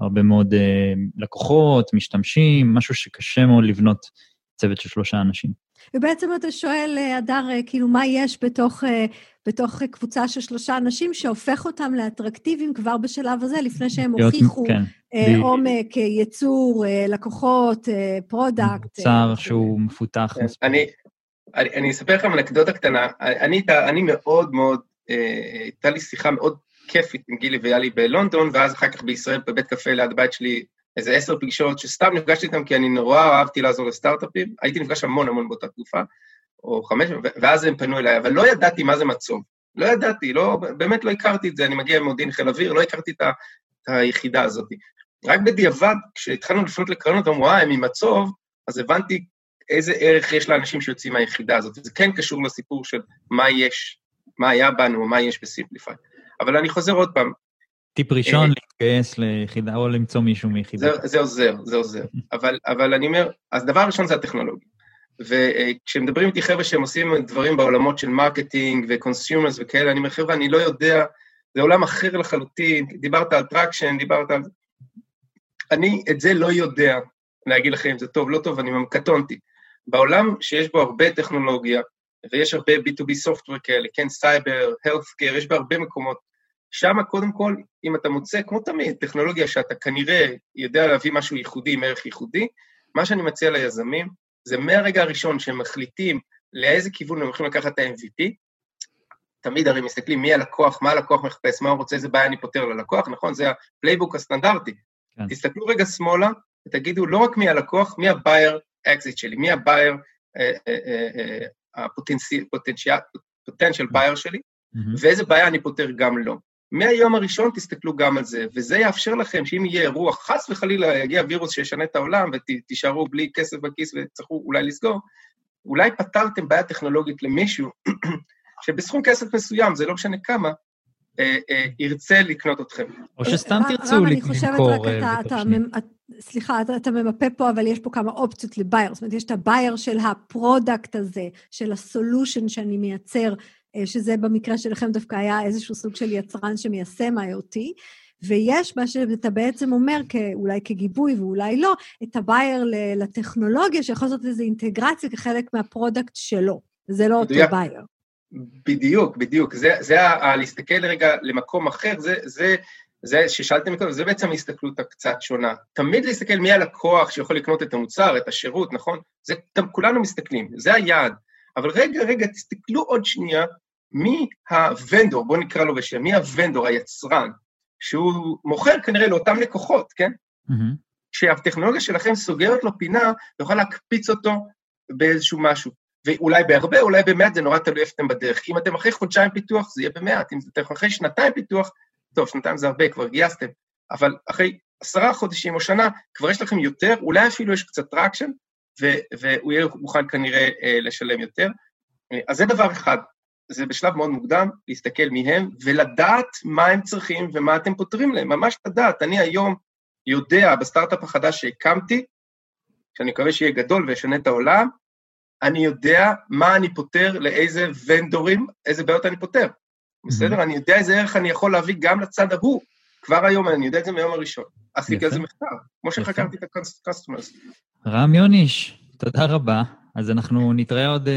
הרבה מאוד אה, לקוחות, משתמשים, משהו שקשה מאוד לבנות צוות של שלושה אנשים. ובעצם אתה שואל, הדר, כאילו, מה יש בתוך בתוך קבוצה של שלושה אנשים, שהופך אותם לאטרקטיביים כבר בשלב הזה, לפני שהם הוכיחו כן, עומק, אה, ייצור, אה, לקוחות, אה, product. מוצר שהוא מפותח. כן, אני, אספר לכם אנקדוטה קטנה. אני, אני מאוד מאוד, הייתה לי שיחה מאוד כיפית עם גילי ויאלי בלונדון, ואז אחר כך בישראל, בבית קפה ליד הבית שלי, איזה עשר פגישות, שסתם נפגשתי איתם כי אני נורא אהבתי לעזור לסטארט-אפים. הייתי נפגש המון המון באותה תקופה. או חמש, ואז הם פנו אליי, אבל לא ידעתי מה זה מצוב. לא ידעתי, לא, באמת לא הכרתי את זה, אני מגיע ממודיעין חיל אוויר, לא הכרתי את, ה, את היחידה הזאת. רק בדיעבד, כשהתחלנו לפנות לקרנות, אמרו, אה, הם ממצוב, אז הבנתי איזה ערך יש לאנשים שיוצאים מהיחידה הזאת. זה כן קשור לסיפור של מה יש, מה היה בנו, מה יש בסימפליפיי. אבל אני חוזר עוד פעם. טיפ ראשון, להתגייס ליחידה או למצוא מישהו מיחידה. זה, זה עוזר, זה עוזר. אבל, אבל אני אומר, אז דבר ראשון זה הטכנולוגיה. וכשמדברים איתי חבר'ה שהם עושים דברים בעולמות של marketing ו consumers וכאלה, אני אומר, חבר'ה, אני לא יודע, זה עולם אחר לחלוטין, דיברת על traction, דיברת על... אני את זה לא יודע להגיד לכם אם זה טוב, לא טוב, אני קטונתי. בעולם שיש בו הרבה טכנולוגיה, ויש הרבה B2B software כאלה, כן, סייבר, healthcare, יש בהרבה מקומות, שם קודם כל, אם אתה מוצא, כמו תמיד, טכנולוגיה שאתה כנראה יודע להביא משהו ייחודי עם ערך ייחודי, מה שאני מציע ליזמים זה מהרגע הראשון שהם מחליטים לאיזה כיוון הם הולכים לקחת את ה-MVP, תמיד הרי מסתכלים מי הלקוח, מה הלקוח מחפש, מה הוא רוצה, איזה בעיה אני פותר ללקוח, נכון? זה ה playbook הסטנדרטי. כן. תסתכלו רגע שמאלה ותגידו לא רק מי הלקוח, מי ה buyer אקזיט שלי, מי ה buyer, ה potential buyer שלי, ואיזה בעיה אני פותר גם לו. מהיום הראשון תסתכלו גם על זה, וזה יאפשר לכם שאם יהיה אירוע, חס וחלילה יגיע וירוס שישנה את העולם ותישארו בלי כסף בכיס ותצטרכו אולי לסגור, אולי פתרתם בעיה טכנולוגית למישהו שבסכום כסף מסוים, זה לא משנה כמה, אה, אה, ירצה לקנות אתכם. או שסתם תרצו למכור. אני חושבת רק, אה, אתה, סליחה, אתה ממפה פה, אבל יש פה כמה אופציות ל buyer. זאת אומרת, יש את ה buyer של ה product הזה, של ה solution שאני מייצר, שזה במקרה שלכם דווקא היה איזשהו סוג של יצרן שמיישם IoT, ויש מה שאתה בעצם אומר, אולי כגיבוי ואולי לא, את ה buyer לטכנולוגיה, שיכול לעשות איזו אינטגרציה כחלק מה product שלו. זה לא אותו buyer. בדיוק, בדיוק. זה, זה ה, להסתכל רגע למקום אחר, זה, זה, זה ששאלתם קודם, זה בעצם ההסתכלות הקצת שונה. תמיד להסתכל מי הלקוח שיכול לקנות את המוצר, את השירות, נכון? זה, כולנו מסתכלים, זה היעד. אבל רגע, רגע, תסתכלו עוד שנייה, מי ה vendor, בואו נקרא לו בשם, מי ה vendor, היצרן, שהוא מוכר כנראה לאותם לקוחות, כן? Mm-hmm. שהטכנולוגיה שלכם סוגרת לו פינה ויכול להקפיץ אותו באיזשהו משהו. ואולי בהרבה, אולי במעט, זה נורא תלוי איפה אתם בדרך. אם אתם אחרי חודשיים פיתוח, זה יהיה במעט. אם אתם אחרי שנתיים פיתוח, טוב, שנתיים זה הרבה, כבר גייסתם, אבל אחרי עשרה חודשים או שנה, כבר יש לכם יותר, אולי אפילו יש קצת traction, והוא יהיה מוכן כנראה אה, לשלם יותר. אז זה דבר אחד, זה בשלב מאוד מוקדם, להסתכל מי הם, ולדעת מה הם צריכים ומה אתם פותרים להם, ממש לדעת. אני היום יודע, בסטארט-אפ החדש שהקמתי, שאני מקווה שיהיה גדול וישנה את העולם, אני יודע מה אני פותר, לאיזה ונדורים, איזה בעיות אני פותר. בסדר? אני יודע איזה ערך אני יכול להביא גם לצד ההוא. כבר היום, אני יודע את זה מהיום הראשון. עשיתי על זה מחקר, כמו שחקרתי את ה-customers. רם יוניש, תודה רבה. אז אנחנו נתראה עוד uh,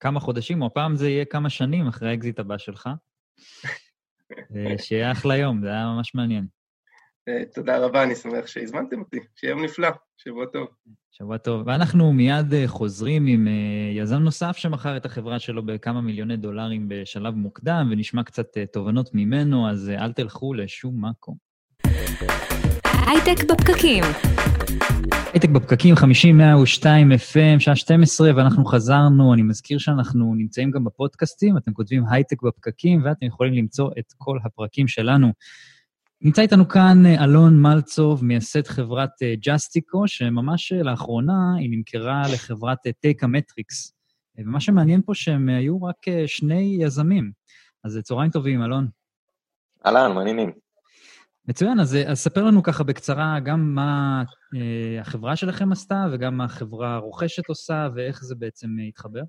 כמה חודשים, או הפעם זה יהיה כמה שנים אחרי האקזיט הבא שלך. uh, שיהיה אחלה יום, זה היה ממש מעניין. תודה רבה, אני שמח שהזמנתם אותי. שיהיה יום נפלא, שבוע טוב. שבוע טוב. ואנחנו מיד uh, חוזרים עם uh, יזם נוסף שמכר את החברה שלו בכמה מיליוני דולרים בשלב מוקדם, ונשמע קצת uh, תובנות ממנו, אז אל תלכו לשום מקום. הייטק בפקקים. הייטק בפקקים, 50 102 FM, שעה 12, ואנחנו חזרנו. אני מזכיר שאנחנו נמצאים גם בפודקאסטים, אתם כותבים הייטק בפקקים, ואתם יכולים למצוא את כל הפרקים שלנו. נמצא איתנו כאן אה, אלון מלצוב, מייסד חברת ג'סטיקו, אה, שממש אה, לאחרונה היא נמכרה לחברת טייקה מטריקס. ומה שמעניין פה שהם היו רק שני יזמים. אז צהריים טובים, אלון. אהלן, מעניינים. מצוין, אז, אז ספר לנו ככה בקצרה גם מה אה, החברה שלכם עשתה וגם מה החברה הרוכשת עושה ואיך זה בעצם התחבר.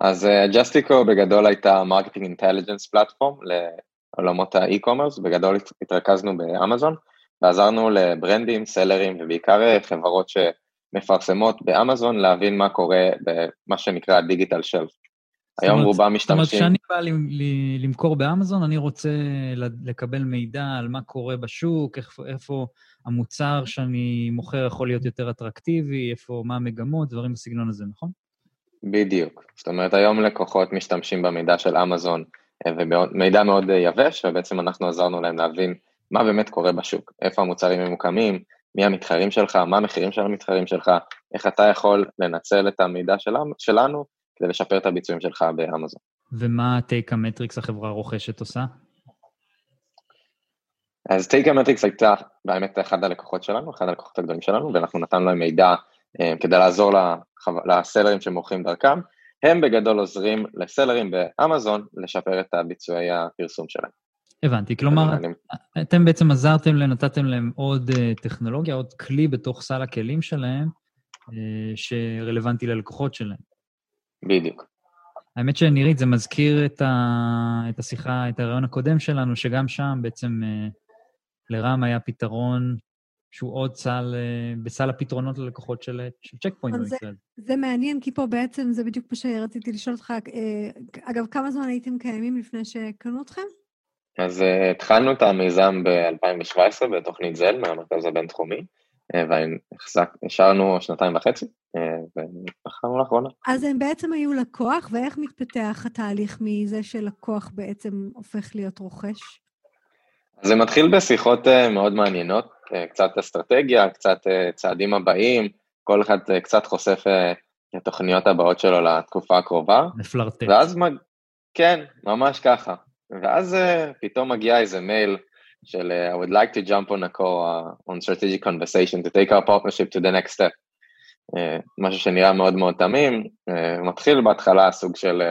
אז Jestico uh, בגדול הייתה marketing intelligence platform לעולמות ה e-commerce, בגדול התרכזנו באמזון ועזרנו לברנדים, sellers ובעיקר חברות שמפרסמות באמזון להבין מה קורה במה שנקרא digital shelf. היום רובם משתמשים... זאת אומרת, כשאני בא למכור באמזון, אני רוצה לקבל מידע על מה קורה בשוק, איפה, המוצר שאני מוכר יכול להיות יותר אטרקטיבי, איפה, מה המגמות, דברים בסגנון הזה, נכון? בדיוק. זאת אומרת, היום לקוחות משתמשים במידע של אמזון, אה, ומידע מאוד אה, יבש, ובעצם אנחנו עזרנו להם להבין מה באמת קורה בשוק, איפה המוצרים ממוקמים, מי המתחרים שלך, מה המחירים של המתחרים שלך, איך אתה יכול לנצל את המידע שלנו כדי לשפר את הביצועים שלך באמזון. ומה טייקה מטריקס החברה הרוכשת עושה? אז טייקה מטריקס הייתה באמת אחד הלקוחות שלנו, אחד הלקוחות הגדולים שלנו, ואנחנו נתנו להם מידע אה, כדי לעזור לחו... לסלרים שמוכרים דרכם. הם בגדול עוזרים לסלרים באמזון לשפר את הביצועי הפרסום שלהם. הבנתי, כלומר, אתם בעצם עזרתם להם, נתתם להם עוד uh, טכנולוגיה, עוד כלי בתוך סל הכלים שלהם, uh, שרלוונטי ללקוחות שלהם. בדיוק. האמת שנירית, זה מזכיר את, ה... את השיחה, את הרעיון הקודם שלנו, שגם שם בעצם uh, לרם היה פתרון שהוא עוד סל, אה, בסל הפתרונות ללקוחות של, של צ'ק פוינט במקרה הזה. זה מעניין, כי פה בעצם זה בדיוק מה שרציתי לשאול אותך. אה, אגב, כמה זמן הייתם קיימים לפני שקנו אתכם? אז uh, התחלנו את המיזם ב-2017 בתוכנית זל מהמרכז הבינתחומי, והשארנו שנתיים וחצי, ובחרנו לאחרונה. אז הם בעצם היו לקוח, ואיך מתפתח התהליך מזה שלקוח בעצם הופך להיות רוכש? אז זה מתחיל בשיחות מאוד מעניינות, קצת אסטרטגיה, קצת uh, צעדים הבאים, כל אחד uh, קצת חושף את התוכניות הבאות שלו לתקופה הקרובה. מפלרטט. ואז, מג... כן, ממש ככה. ואז פתאום מגיע איזה מייל של I would like to jump on a call uh, on strategic conversation to take our partnership to the next step. משהו שנראה מאוד מאוד תמים, מתחיל בהתחלה סוג של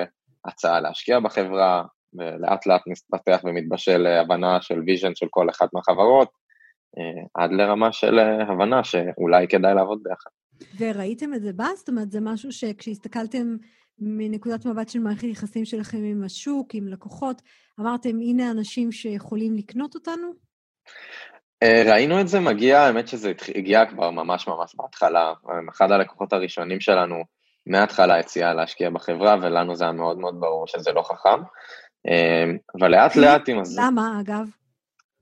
הצעה להשקיע בחברה, ולאט לאט מתפתח ומתבשל הבנה של vision של כל אחת מהחברות, עד לרמה של uh, הבנה שאולי כדאי לעבוד ביחד. וראיתם את זה בא? זאת אומרת, זה משהו שכשהסתכלתם מנקודת מבט של מערכת יחסים שלכם עם השוק, עם לקוחות, אמרתם, הנה אנשים שיכולים לקנות אותנו? אה, ראינו את זה מגיע, האמת שזה הגיע כבר ממש ממש בהתחלה. אחד הלקוחות הראשונים שלנו מההתחלה הציע להשקיע בחברה, ולנו זה היה מאוד מאוד ברור שזה לא חכם. אה, אבל לאט לאט עם הזמן... למה, אגב?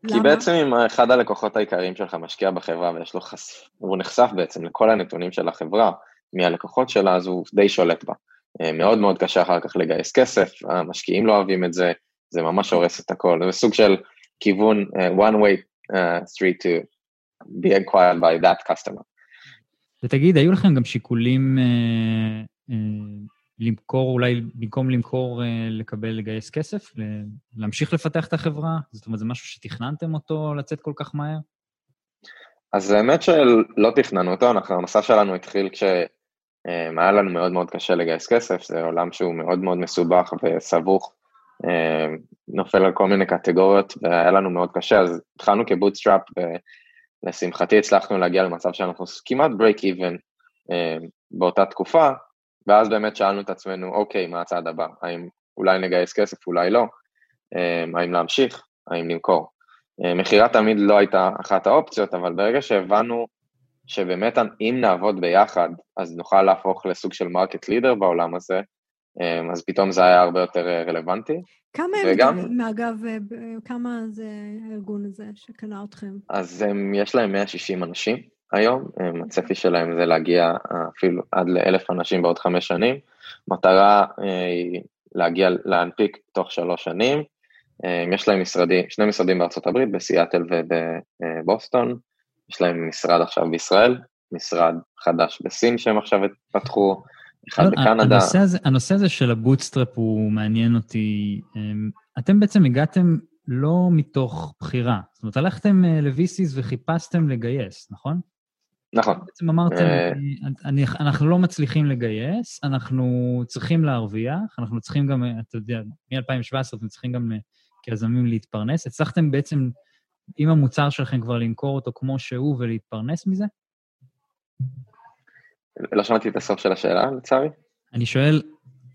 כי למה? בעצם אם אחד הלקוחות העיקריים שלך משקיע בחברה ויש לו חשף, הוא נחשף בעצם לכל הנתונים של החברה מהלקוחות שלה, אז הוא די שולט בה. אה, מאוד מאוד קשה אחר כך לגייס כסף, המשקיעים לא אוהבים את זה, זה ממש הורס את הכל, זה סוג של כיוון, uh, one way uh, street to be acquired by that customer. ותגיד, היו לכם גם שיקולים uh, uh, למכור, אולי במקום למכור, uh, לקבל, לגייס כסף? להמשיך לפתח את החברה? זאת אומרת, זה משהו שתכננתם אותו לצאת כל כך מהר? אז האמת שלא תכננו אותו, אנחנו, המסע שלנו התחיל כש... אה, היה לנו מאוד מאוד קשה לגייס כסף, זה עולם שהוא מאוד מאוד מסובך וסבוך, אה, נופל על כל מיני קטגוריות, והיה לנו מאוד קשה, אז התחלנו כבוטסטראפ, ולשמחתי הצלחנו להגיע למצב שאנחנו כמעט break even אה, באותה תקופה, ואז באמת שאלנו את עצמנו, אוקיי, מה הצעד הבא? האם אולי נגייס כסף, אולי לא? האם להמשיך? האם למכור? מכירה תמיד לא הייתה אחת האופציות, אבל ברגע שהבנו שבאמת אם נעבוד ביחד, אז נוכל להפוך לסוג של market leader בעולם הזה, אמ, אז פתאום זה היה הרבה יותר אה, רלוונטי. כמה וגם... הם, אגב, אה, כמה זה הארגון הזה שקנה אתכם? אז הם, יש להם 160 אנשים היום, הצפי שלהם זה להגיע אפילו עד לאלף אנשים בעוד חמש שנים. מטרה אה, היא להגיע, להנפיק תוך שלוש שנים. יש להם משרדים, שני משרדים בארצות הברית, בסיאטל ובבוסטון. יש להם משרד עכשיו בישראל, משרד חדש בסין שהם עכשיו פתחו, אחד בקנדה. הנושא הזה, הנושא הזה של ה bootstrap הוא מעניין אותי. אתם בעצם הגעתם לא מתוך בחירה, זאת אומרת, הלכתם אה, ל VCs וחיפשתם לגייס, נכון? נכון. בעצם אמרתם, אה, אני, אנחנו לא מצליחים לגייס, אנחנו צריכים להרוויח, אנחנו צריכים גם, אתה יודע, מ-2017 אתם צריכים גם אה, כיזמים להתפרנס. הצלחתם בעצם עם המוצר שלכם כבר למכור אותו כמו שהוא ולהתפרנס מזה? לא שמעתי את הסוף של השאלה, לצערי. אני שואל,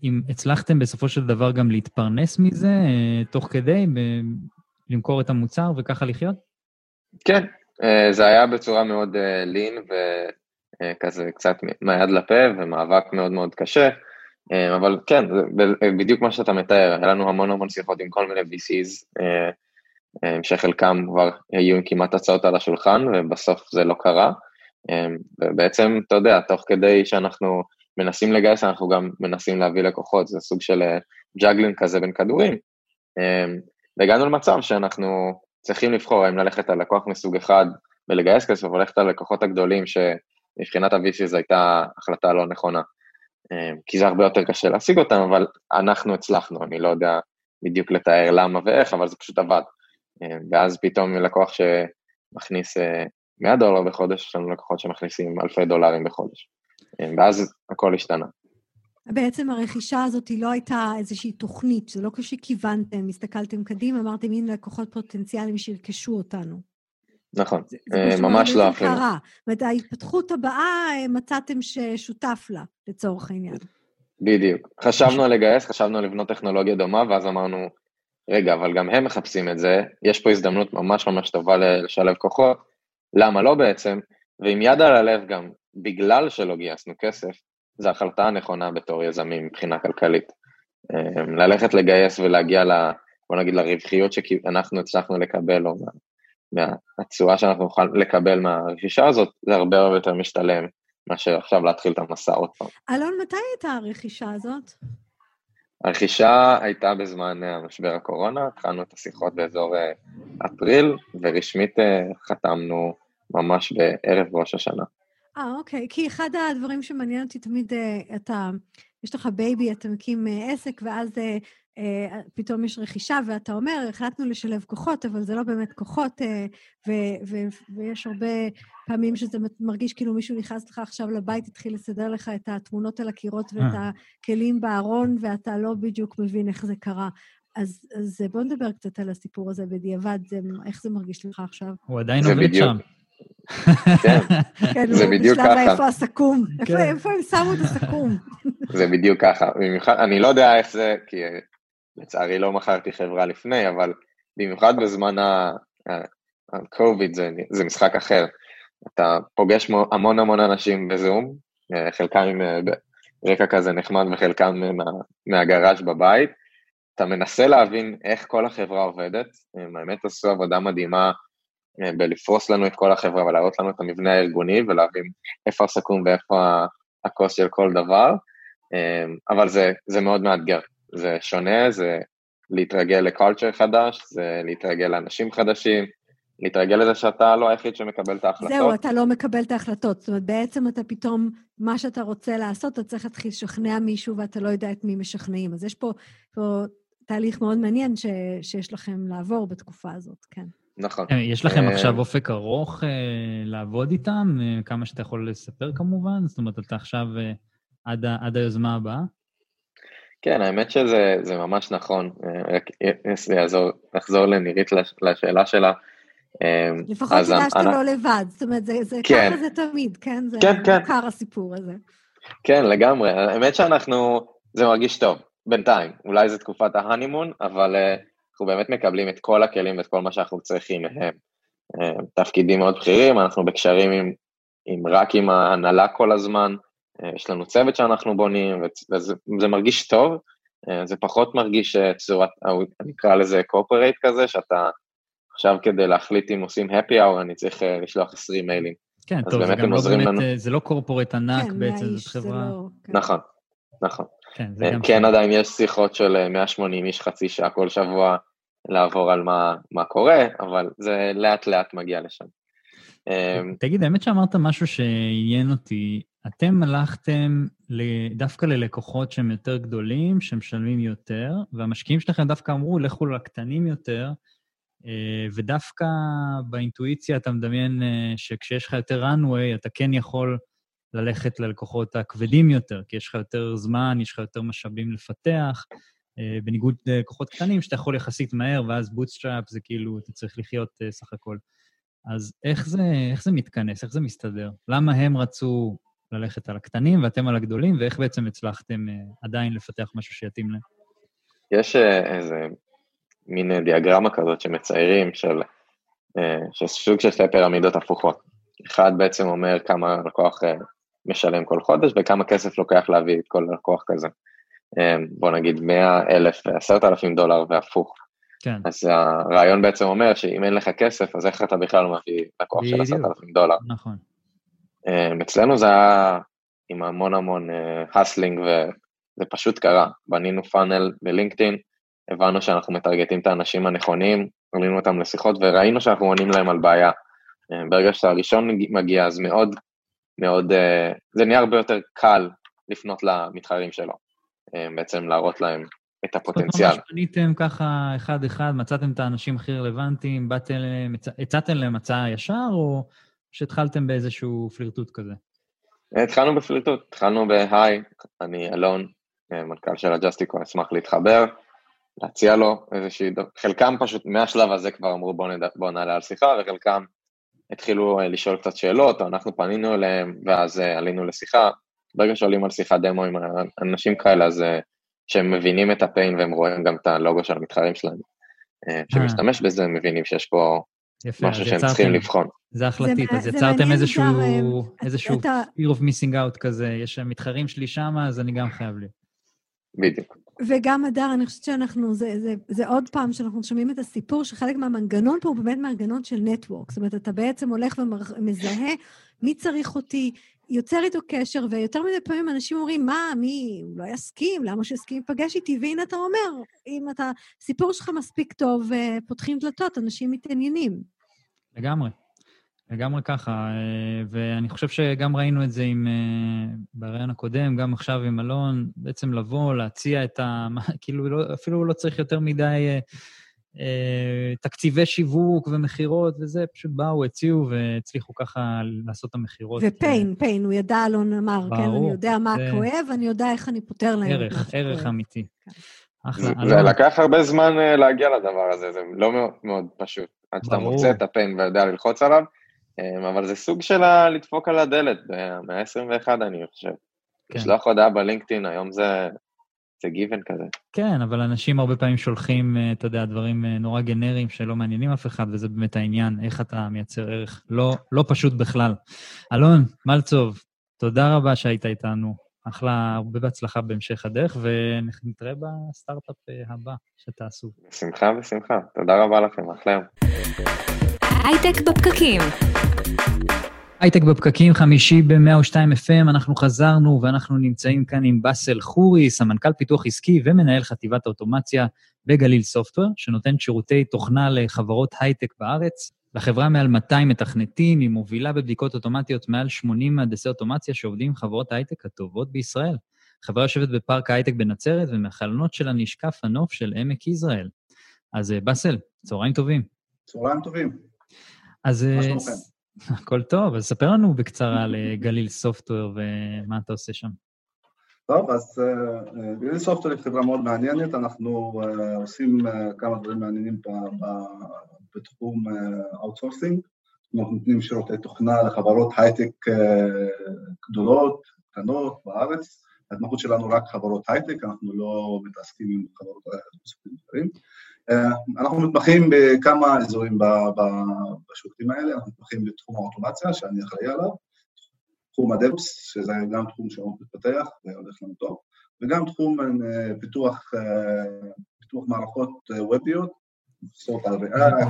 אם הצלחתם בסופו של דבר גם להתפרנס מזה, אה, תוך כדי, ב- למכור את המוצר וככה לחיות? כן, אה, זה היה בצורה מאוד לין אה, וכזה קצת מהיד לפה ומאבק מאוד מאוד קשה, אבל כן, בדיוק מה שאתה מתאר, היה לנו המון המון שיחות עם כל מיני VCs, אה, שחלקם כבר היו עם כמעט הצעות על השולחן, ובסוף זה לא קרה. אה, ובעצם, אתה יודע, תוך כדי שאנחנו מנסים לגייס, אנחנו גם מנסים להביא לקוחות, זה סוג של juggling אה, כזה בין כדורים. והגענו למצב שאנחנו צריכים לבחור האם ללכת על לקוח מסוג אחד ולגייס כסף, או ללכת על לקוחות הגדולים, שמבחינת ה VC זו הייתה החלטה לא נכונה. כי זה הרבה יותר קשה להשיג אותם, אבל אנחנו הצלחנו, אני לא יודע בדיוק לתאר למה ואיך, אבל זה פשוט עבד. אה, ואז פתאום לקוח שמכניס 100 אה, דולר בחודש, יש לנו לקוחות שמכניסים אלפי דולרים בחודש. אה, ואז הכל השתנה. בעצם הרכישה הזאת היא לא הייתה איזושהי תוכנית, זה לא כשכיוונתם, הסתכלתם קדימה, אמרתם, הנה לקוחות פוטנציאליים שירכשו אותנו. נכון, זה, זה ממש לא אפילו. זה קרה. זאת אומרת, ההתפתחות הבאה, מצאתם ששותף לה, לצורך העניין. בדיוק. חשבנו על לגייס, חשבנו על לבנות טכנולוגיה דומה, ואז אמרנו, רגע, אבל גם הם מחפשים את זה, יש פה הזדמנות ממש ממש טובה לשלב כוחות, למה לא בעצם? ועם יד על הלב גם, בגלל שלא גייסנו כסף, זו החלטה הנכונה בתור יזמים מבחינה כלכלית. אמ, ללכת לגייס ולהגיע ל... בוא נגיד לרווחיות שאנחנו הצלחנו לקבל, או מהתשואה שאנחנו נוכל לקבל מהרכישה הזאת, זה הרבה הרבה יותר משתלם מאשר עכשיו להתחיל את המסע עוד פעם. אלון, מתי הייתה הרכישה הזאת? הרכישה הייתה בזמן אה, משבר הקורונה, התחלנו את השיחות באזור אה, אפריל, ורשמית אה, חתמנו ממש בערב ראש השנה. אה, אוקיי. כי אחד הדברים שמעניין אותי תמיד, אתה, יש לך baby, אתה מקים עסק, ואז אה, פתאום יש רכישה, ואתה אומר, החלטנו לשלב כוחות, אבל זה לא באמת כוחות, אה, ו- ו- ויש הרבה פעמים שזה מרגיש כאילו מישהו נכנס לך עכשיו לבית, התחיל לסדר לך את התמונות על הקירות ואת אה. הכלים בארון, ואתה לא בדיוק מבין איך זה קרה. אז, אז בוא נדבר קצת על הסיפור הזה בדיעבד, זה, איך זה מרגיש לך עכשיו? הוא עדיין עובד בדיוק. שם. כן, כן זה בדיוק ככה. כן, בשלב איפה הסכו"ם, כן. איפה הם שמו את הסכו"ם. זה בדיוק ככה. במיוחד, אני לא יודע איך זה, כי לצערי לא מכרתי חברה לפני, אבל במיוחד בזמן ה-COVID זה, זה משחק אחר. אתה פוגש המון המון אנשים בזום, אה, חלקם עם אה, רקע כזה נחמד וחלקם מה, מהגראז' בבית. אתה מנסה להבין איך כל החברה עובדת, הם האמת עשו עבודה מדהימה אה, בלפרוס לנו את כל החברה ולהראות לנו את המבנה הארגוני ולהבין איפה הסכו"ם ואיפה הכוס של כל דבר, אבל זה, זה מאוד מאתגר. זה שונה, זה להתרגל לקולצ'ר חדש, זה להתרגל לאנשים חדשים, להתרגל לזה שאתה לא היחיד שמקבל את ההחלטות. זהו, אתה לא מקבל את ההחלטות. זאת אומרת, בעצם אתה פתאום, מה שאתה רוצה לעשות, אתה צריך להתחיל לשכנע מישהו ואתה לא יודע את מי משכנעים. אז יש פה, פה תהליך מאוד מעניין ש, שיש לכם לעבור בתקופה הזאת, כן. נכון. אה, יש לכם אה, עכשיו אופק ארוך אה, לעבוד איתם, כמה שאתה יכול לספר כמובן? זאת אומרת, אתה עכשיו עד, עד היוזמה הבאה? כן, האמת שזה ממש נכון. רק זה יעזור, נחזור לנירית לשאלה שלה. לפחות תדע שאתה לא לבד, זאת אומרת, זה, זה כן. ככה זה תמיד, כן? זה כן, כן. מוכר הסיפור הזה. כן, לגמרי. האמת שאנחנו, זה מרגיש טוב, בינתיים. אולי זו תקופת ההנימון, אבל uh, אנחנו באמת מקבלים את כל הכלים ואת כל מה שאנחנו צריכים מהם. Uh, תפקידים מאוד בכירים, אנחנו בקשרים עם, עם רק עם ההנהלה כל הזמן, אה, יש לנו צוות שאנחנו בונים, וזה מרגיש טוב, אה, זה פחות מרגיש אה, צורת, אני אקרא לזה קורפרייט כזה, שאתה עכשיו כדי להחליט אם עושים happy hour, אני צריך לשלוח 20 מיילים. כן, טוב, זה גם לא באמת, לנו... זה לא קורפורט ענק כן, בעצם, זאת חברה... לא, כן. נכון, נכון. כן, כן עדיין יש שיחות של 180 איש חצי שעה כל שבוע לעבור על מה, מה קורה, אבל זה לאט לאט מגיע לשם. תגיד, האמת שאמרת משהו שעניין אותי, אתם הלכתם דווקא ללקוחות שהם יותר גדולים, שמשלמים יותר, והמשקיעים שלכם דווקא אמרו, לכו לקטנים יותר, אה, ודווקא באינטואיציה אתה מדמיין אה, שכשיש לך יותר runway, אתה כן יכול ללכת ללקוחות הכבדים יותר, כי יש לך יותר זמן, יש לך יותר משאבים לפתח, אה, בניגוד ללקוחות קטנים, שאתה יכול יחסית מהר, ואז bootstrap זה כאילו, אתה צריך לחיות סך הכל. אז איך זה, איך זה מתכנס? איך זה מסתדר? למה הם רצו ללכת על הקטנים ואתם על הגדולים, ואיך בעצם הצלחתם עדיין לפתח משהו שיתאים להם? יש איזה מין דיאגרמה כזאת שמציירים של, של סוג של שתי פירמידות הפוכות. אחד בעצם אומר כמה לקוח משלם כל חודש וכמה כסף לוקח להביא את כל לקוח כזה. Um, בוא נגיד 100 אלף ו-10 אלפים דולר והפוך. כן. אז הרעיון בעצם אומר שאם אין לך כסף, אז איך אתה בכלל מביא לקוח של 10,000 דולר. נכון. אמ, אצלנו זה היה עם המון המון הסלינג אה, וזה פשוט קרה. בנינו פאנל בלינקדאין, הבנו שאנחנו מטרגטים את האנשים הנכונים, עלינו אותם לשיחות וראינו שאנחנו עונים להם על בעיה. אמ, ברגע שהראשון מגיע אז מאוד מאוד, אה, זה נהיה הרבה יותר קל לפנות למתחרים שלו, אמ, בעצם להראות להם את הפוטנציאל. זאת אומרת, פניתם ככה אחד-אחד, מצאתם את האנשים הכי רלוונטיים, באתם הצעתם להם הצעה ישר, או שהתחלתם באיזשהו פלירטוט כזה? התחלנו בפלירטוט, התחלנו בהיי, אני אלון, מנכ"ל של הג'סטיקו, אשמח להתחבר, להציע לו איזושהי, חלקם פשוט מהשלב הזה כבר אמרו בואו נעלה על שיחה, וחלקם התחילו אה, לשאול קצת שאלות, או אנחנו פנינו אליהם, ואז אה, עלינו לשיחה. ברגע שעולים על שיחת דמו עם אנשים כאלה, אז אה, שהם מבינים את הפיין והם רואים גם את הלוגו של המתחרים שלהם, שמשתמש בזה, הם מבינים שיש פה יפה, משהו שהם צריכים לבחון. זה החלטית, אז יצרתם איזשהו, איזשהו fear of missing out כזה, יש מתחרים שלי שם, אז אני גם חייב לי. בדיוק. וגם, הדר, אני חושבת שאנחנו, זה, זה, זה עוד פעם שאנחנו שומעים את הסיפור, שחלק מהמנגנון פה הוא באמת מנגנון של נטוורק. זאת אומרת, אתה בעצם הולך ומזהה מי צריך אותי, יוצר איתו קשר, ויותר מדי פעמים אנשים אומרים, מה, מי, לא יסכים, למה שיסכים להיפגש איתי? והנה אתה אומר, אם אתה, סיפור שלך מספיק טוב, פותחים דלתות, אנשים מתעניינים. לגמרי. לגמרי ככה, אה, ואני חושב שגם ראינו את זה עם, אה, ברעיון הקודם, גם עכשיו עם אלון, בעצם לבוא, להציע את ה... כאילו, לא, אפילו לא צריך יותר מדי אה, תקציבי שיווק ומכירות וזה, פשוט באו, הציעו והצליחו ככה לעשות את המכירות. ופיין, פיין, הוא ידע, אלון אמר, ברור, כן, אני יודע מה זה... כואב, אני יודע איך אני פותר להם. ערך, ערך אמיתי. כן. אחלה. זה לקח הרבה זמן להגיע לדבר הזה, זה לא מאוד, מאוד פשוט. עד שאתה מוצא את הפיין ויודע ללחוץ עליו. אמ, אבל זה סוג של לדפוק על הדלת במאה ה-21, אני חושב. כן. לשלוח הודעה בלינקדאין, היום זה, זה גיוון כזה. כן, אבל אנשים הרבה פעמים שולחים, אה, אתה יודע, דברים אה, נורא גנריים שלא מעניינים אף אחד, וזה באמת העניין, איך אתה מייצר ערך. לא, לא פשוט בכלל. אלון, מלצוב, תודה רבה שהיית איתנו. אחלה, הרבה בהצלחה בהמשך הדרך, ונתראה בסטארט-אפ אה, הבא שתעשו. בשמחה, בשמחה. תודה רבה לכם, אחלה יום. הייטק בפקקים. הייטק בפקקים, חמישי ב-102 FM, אנחנו חזרנו ואנחנו נמצאים כאן עם באסל חורי, סמנכ"ל פיתוח עסקי ומנהל חטיבת האוטומציה בגליל סופטוור, שנותן שירותי תוכנה לחברות הייטק בארץ. לחברה מעל 200 מתכנתים, היא מובילה בבדיקות אוטומטיות מעל 80 מהנדסי אוטומציה שעובדים עם חברות הייטק הטובות בישראל. החברה יושבת בפארק ההייטק בנצרת, ומהחלונות שלה נשקף הנוף של עמק יזרעאל. אז אה, באסל, צהריים טובים. צהריים טובים. אז... מה שלומכם? הכל טוב, אז ספר לנו בקצרה על אה, גליל סופטוור ומה אתה עושה שם. טוב, אז uh, גליל סופטוור היא חברה מאוד מעניינת, אנחנו עושים כמה דברים מעניינים בתחום outsourcing, אנחנו נותנים שירותי תוכנה לחברות הייטק גדולות, קטנות בארץ, ההתמחות שלנו רק חברות הייטק, אנחנו לא מתעסקים עם חברות אחרים. אה, אנחנו מתמחים בכמה אזורים בשירותים האלה, אנחנו מתמחים בתחום האוטומציה, שאני אחראי עליו, תחום הדפס, שזה גם תחום שמאוד מתפתח והולך לנו טוב, וגם תחום אה, פיתוח, אה, פיתוח מערכות ווביות,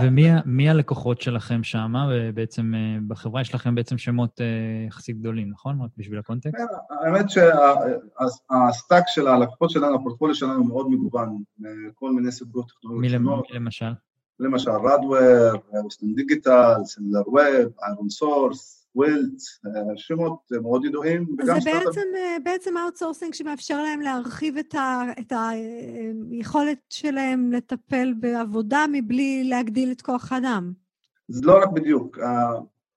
ומי הלקוחות שלכם שם? בעצם בחברה יש לכם בעצם שמות יחסית גדולים, נכון? רק בשביל הקונטקסט? כן, האמת שה stack של הלקוחות שלנו, הפורטפוליו שלנו מאוד מגוון, כל מיני סוגות טכנולוגיות שונות. מי למשל? למשל רדוור, Western Digital, SimilarWeb, ironSource, ווילט, שמות מאוד ידועים. זה בעצם, בעצם outsourcing שמאפשר להם להרחיב את, ה, את היכולת שלהם לטפל בעבודה מבלי להגדיל את כוח האדם. זה לא רק בדיוק,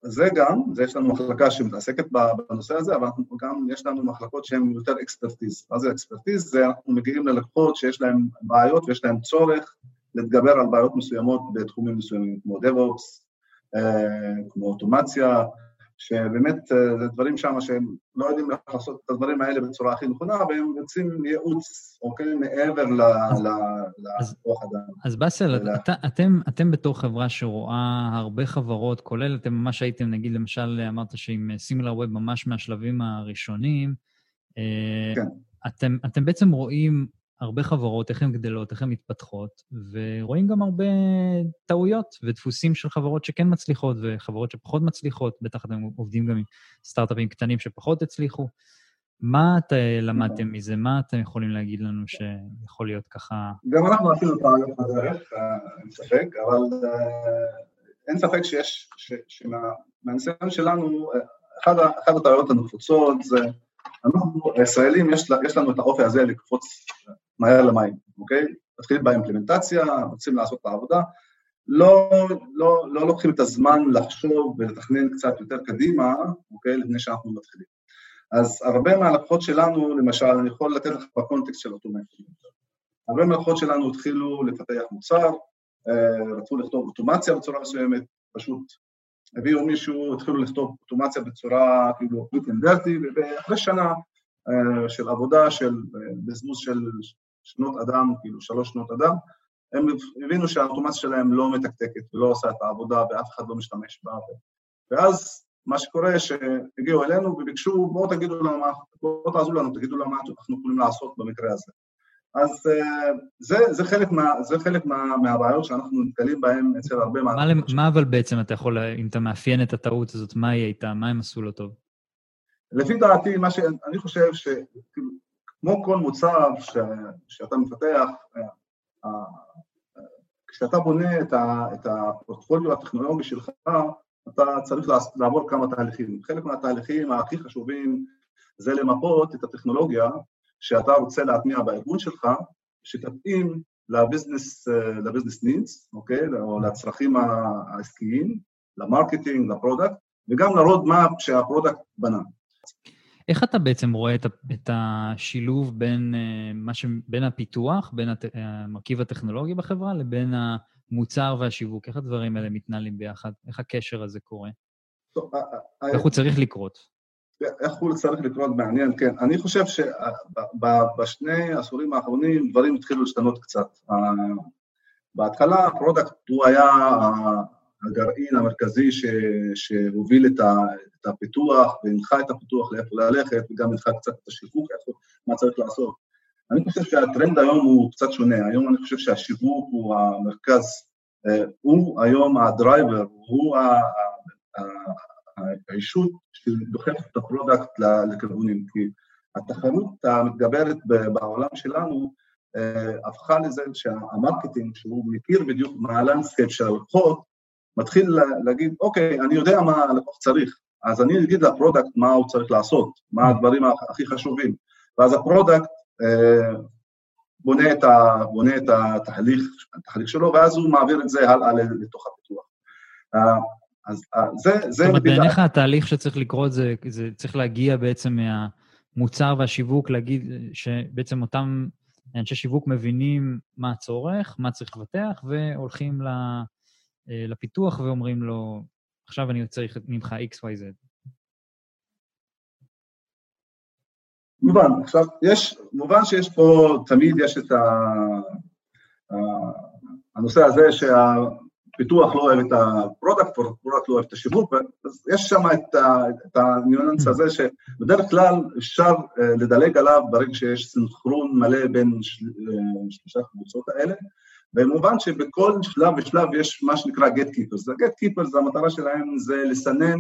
זה גם, זה יש לנו מחלקה שמתעסקת בנושא הזה, אבל גם יש לנו מחלקות שהן יותר אקספרטיז. מה זה אקספרטיז? זה אנחנו מגיעים ללקוחות שיש להם בעיות ויש להם צורך להתגבר על בעיות מסוימות בתחומים מסוימים, כמו DevOps, כמו אוטומציה, שבאמת אה, זה דברים שם שהם לא יודעים לעשות את הדברים האלה בצורה הכי נכונה, והם רוצים ייעוץ, אוקיי? מעבר לכוח אדם. אז באסל, את, אתם, אתם בתור חברה שרואה הרבה חברות, כולל אתם ממש הייתם, נגיד, למשל, אמרת שעם סימילר ווב ממש מהשלבים הראשונים, אה, כן. אתם, אתם בעצם רואים הרבה חברות, איך הן גדלות, איך הן מתפתחות, ורואים גם הרבה טעויות ודפוסים של חברות שכן מצליחות וחברות שפחות מצליחות, בטח אתם עובדים גם עם סטארט-אפים קטנים שפחות הצליחו. מה את, למדתם מזה? מה אתם יכולים להגיד לנו שיכול להיות ככה... גם אנחנו עשינו טעויות בדרך, אין ספק, אבל אה, אין ספק שיש, שמהניסיון שלנו, אחת הטעויות הנפוצות זה, אנחנו, הישראלים, יש, יש לנו את האופי הזה לקפוץ מהר למים, אוקיי? מתחילים באימפלמנטציה, רוצים לעשות את העבודה, לא, לא, לא לוקחים את הזמן לחשוב ולתכנן קצת יותר קדימה, אוקיי? לפני שאנחנו מתחילים. אז הרבה מהלקוחות שלנו, למשל, אני יכול לתת לך בקונטקסט של אוטומטי. הרבה מהלקוחות שלנו התחילו לפתח מוצר, אה, רצו לכתוב אוטומציה בצורה מסוימת, פשוט הביאו מישהו, התחילו לכתוב אוטומציה בצורה כאילו dirty, ואחרי שנה אה, של עבודה, של אה, בזבוז של שנות אדם, כאילו שלוש שנות אדם, הם הבינו שהאוטומציה שלהם לא מתקתקת ולא עושה את העבודה ואף אחד לא משתמש בה. ואז מה שקורה, שהגיעו אלינו וביקשו, בואו תגידו לנו מה, בואו תעזרו לנו, תגידו לנו מה אנחנו יכולים לעשות במקרה הזה. אז זה, זה חלק, מה, זה חלק מה, מהבעיות שאנחנו נתקלים בהן אצל הרבה מה, מה אבל בעצם אתה יכול, אם אתה מאפיין את הטעות הזאת, מה היא הייתה? מה הם עשו לא טוב? לפי דעתי, מה שאני חושב שכמו כל מוצר ש, שאתה מפתח, כשאתה בונה את, ה, את הפורטפוליו הטכנולוגי שלך, אתה צריך לעבור כמה תהליכים. חלק מהתהליכים הכי חשובים זה למפות את הטכנולוגיה שאתה רוצה להטמיע בארגון שלך, שתתאים ל business, ל business needs, אוקיי? או לצרכים העסקיים, למרקטינג, לפרודקט, וגם לרוד-מאפ שהפרודקט בנה. איך אתה בעצם רואה את, השילוב בין, אה, ש... בין הפיתוח, בין הת... המרכיב הטכנולוגי בחברה, לבין המוצר והשיווק? איך הדברים האלה מתנהלים ביחד? איך הקשר הזה קורה? טוב, איך הוא צריך לקרות? איך הוא צריך לקרות מעניין, כן. אני חושב שבשני העשורים האחרונים דברים התחילו להשתנות קצת. בהתחלה ה product הוא היה הגרעין המרכזי ש, שהוביל את, ה, את הפיתוח והנחה את הפיתוח לאיפה ללכת וגם הנחה קצת את השיווק, איפה, מה צריך לעשות. אני חושב שהטרנד היום הוא קצת שונה, היום אני חושב שהשיווק הוא המרכז, אה, הוא היום ה driver, הוא הישות שדוחפת את ה product לכיוונים, כי התחרות המתגברת בעולם שלנו אה, הפכה לזה שה marketing, שהוא מכיר בדיוק מה ה landscape של הלקוחות, מתחיל להגיד, אוקיי, אני יודע מה הלקוח צריך, אז אני אגיד ל product מה הוא צריך לעשות, מה הדברים הכי חשובים, ואז ה product אה, בונה, את ה, בונה את התהליך, התהליך שלו, ואז הוא מעביר את זה הלאה לתוך הפיתוח. אה, אז אה, זה... זה זאת אומרת, בעיניך התהליך שצריך לקרות זה, זה צריך להגיע בעצם מהמוצר והשיווק, להגיד שבעצם אותם אנשי שיווק מבינים מה הצורך, מה צריך לבטח, והולכים ל... אה, לפיתוח ואומרים לו, עכשיו אני צריך ממך XYZ. מובן, עכשיו, יש, מובן שיש פה, תמיד יש את ה... הנושא הזה שהפיתוח לא אוהב את ה product, product לא אוהב את השיווק, אז יש שם את, את הניואנס הזה שבדרך כלל אפשר אה, לדלג עליו ברגע שיש סינכרון מלא בין אה, שלושה קבוצות האלה, במובן שבכל שלב ושלב יש מה שנקרא Keepers. ה-Get Keepers, המטרה שלהם זה לסנן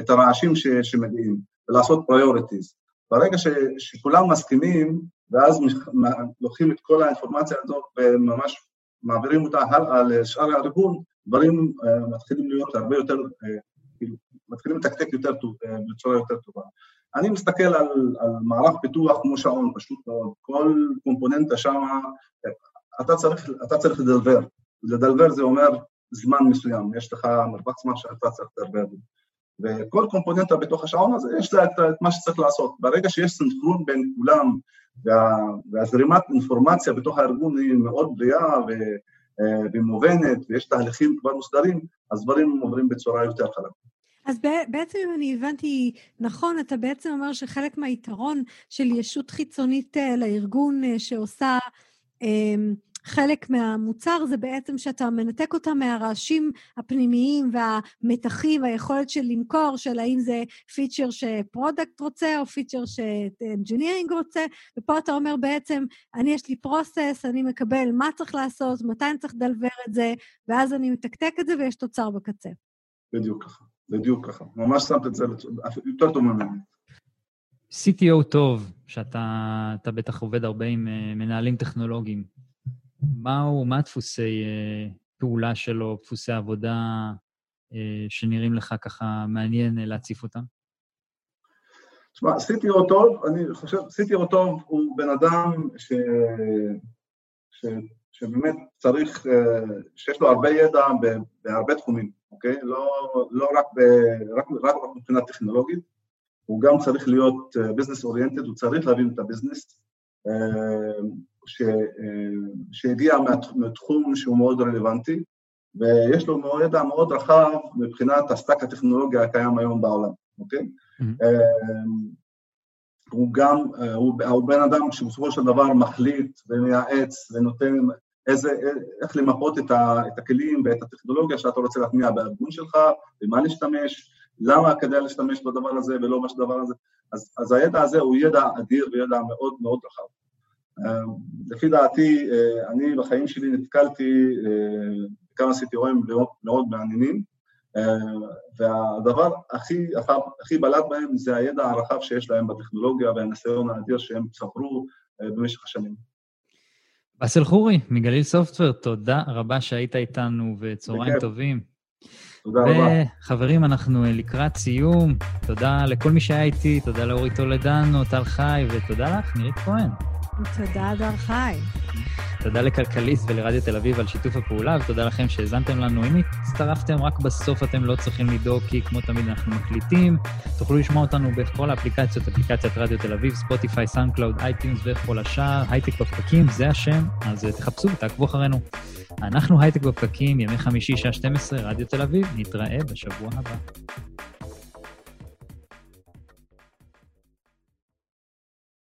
את הרעשים ש, שמגיעים ולעשות priorities. ברגע ש, שכולם מסכימים, ואז לוקחים את כל האינפורמציה הזאת וממש מעבירים אותה הלאה לשאר הארגון, דברים uh, מתחילים להיות הרבה יותר, uh, מתחילים לתקתק יותר טוב, uh, בצורה יותר טובה. אני מסתכל על, על מערך פיתוח כמו שעון, פשוט מאוד, כל קומפוננטה שמה, אתה צריך, אתה צריך לדלבר. לדלבר זה אומר זמן מסוים, יש לך מרווח זמן שאתה צריך לדלבר. וכל קומפוננטה בתוך השעון הזה, יש לה את, את מה שצריך לעשות. ברגע שיש סנכרון בין כולם, וה, והזרימת אינפורמציה בתוך הארגון היא מאוד בריאה ו, אה, ומובנת, ויש תהליכים כבר מוסדרים, אז דברים עוברים בצורה יותר חלקה. אז בעצם אם אני הבנתי נכון, אתה בעצם אומר שחלק מהיתרון של ישות חיצונית אה, לארגון אה, שעושה חלק מהמוצר זה בעצם שאתה מנתק אותם מהרעשים הפנימיים והמתחים והיכולת של למכור, של האם זה feature ש product רוצה או feature ש engineering רוצה, ופה אתה אומר בעצם, אני יש לי process, אני מקבל מה צריך לעשות, מתי אני צריך לדלבר את זה, ואז אני מתקתק את זה ויש תוצר בקצה. בדיוק ככה, בדיוק ככה. ממש שמת את זה יותר טוב ממני. CTO טוב, שאתה בטח עובד הרבה עם אה, מנהלים טכנולוגיים, מהו, מה דפוסי אה, פעולה שלו, דפוסי עבודה אה, שנראים לך ככה מעניין להציף אותם? תשמע, CTO טוב, אני חושב, CTO טוב הוא בן אדם ש... ש... שבאמת צריך, שיש לו הרבה ידע בהרבה תחומים, אוקיי? לא, לא רק, ב... רק, רק מבחינה טכנולוגית, הוא גם צריך להיות business uh, oriented, הוא צריך להבין את ה business, ש, uh, שהגיע מתחום שהוא מאוד רלוונטי, ויש לו ידע מאוד רחב מבחינת ה stack הטכנולוגי הקיים היום בעולם, אוקיי? Mm-hmm. הוא גם, הוא, הוא בן אדם שבסופו של דבר מחליט ומייעץ ונותן איזה, איך למפות את, ה, את הכלים ואת הטכנולוגיה שאתה רוצה להטמיע בארגון שלך, במה להשתמש, למה כדאי להשתמש בדבר הזה ולא בדבר הזה, אז, אז הידע הזה הוא ידע אדיר וידע מאוד מאוד רחב. לפי דעתי, אני בחיים שלי נתקלתי בכמה סיפורים מאוד מעניינים, והדבר הכי, הכי בלט בהם זה הידע הרחב שיש להם בטכנולוגיה והניסיון האדיר שהם צברו במשך השנים. באסל חורי, מגליל סופטוור, תודה רבה שהיית איתנו וצהריים. טובים. תודה רבה. וחברים, אנחנו לקראת סיום. תודה לכל מי שהיה איתי, תודה לאורי טולדנו, טל חי, ותודה לך, נירית כהן. תודה, דר חי. תודה לכלכליסט ולרדיו תל אביב על שיתוף הפעולה, ותודה לכם שהאזנתם לנו. אם הצטרפתם, רק בסוף אתם לא צריכים לדאוג, כי כמו תמיד אנחנו מקליטים. תוכלו לשמוע אותנו בכל האפליקציות, אפליקציית רדיו תל אביב, Spotify, SoundCloud, iTunes וכל השאר. הייטק בפקקים, זה השם, אז תחפשו ותעקבו אחרינו. אנחנו הייטק בפקקים, ימי חמישי, שעה 12, רדיו תל אביב, נתראה בשבוע הבא.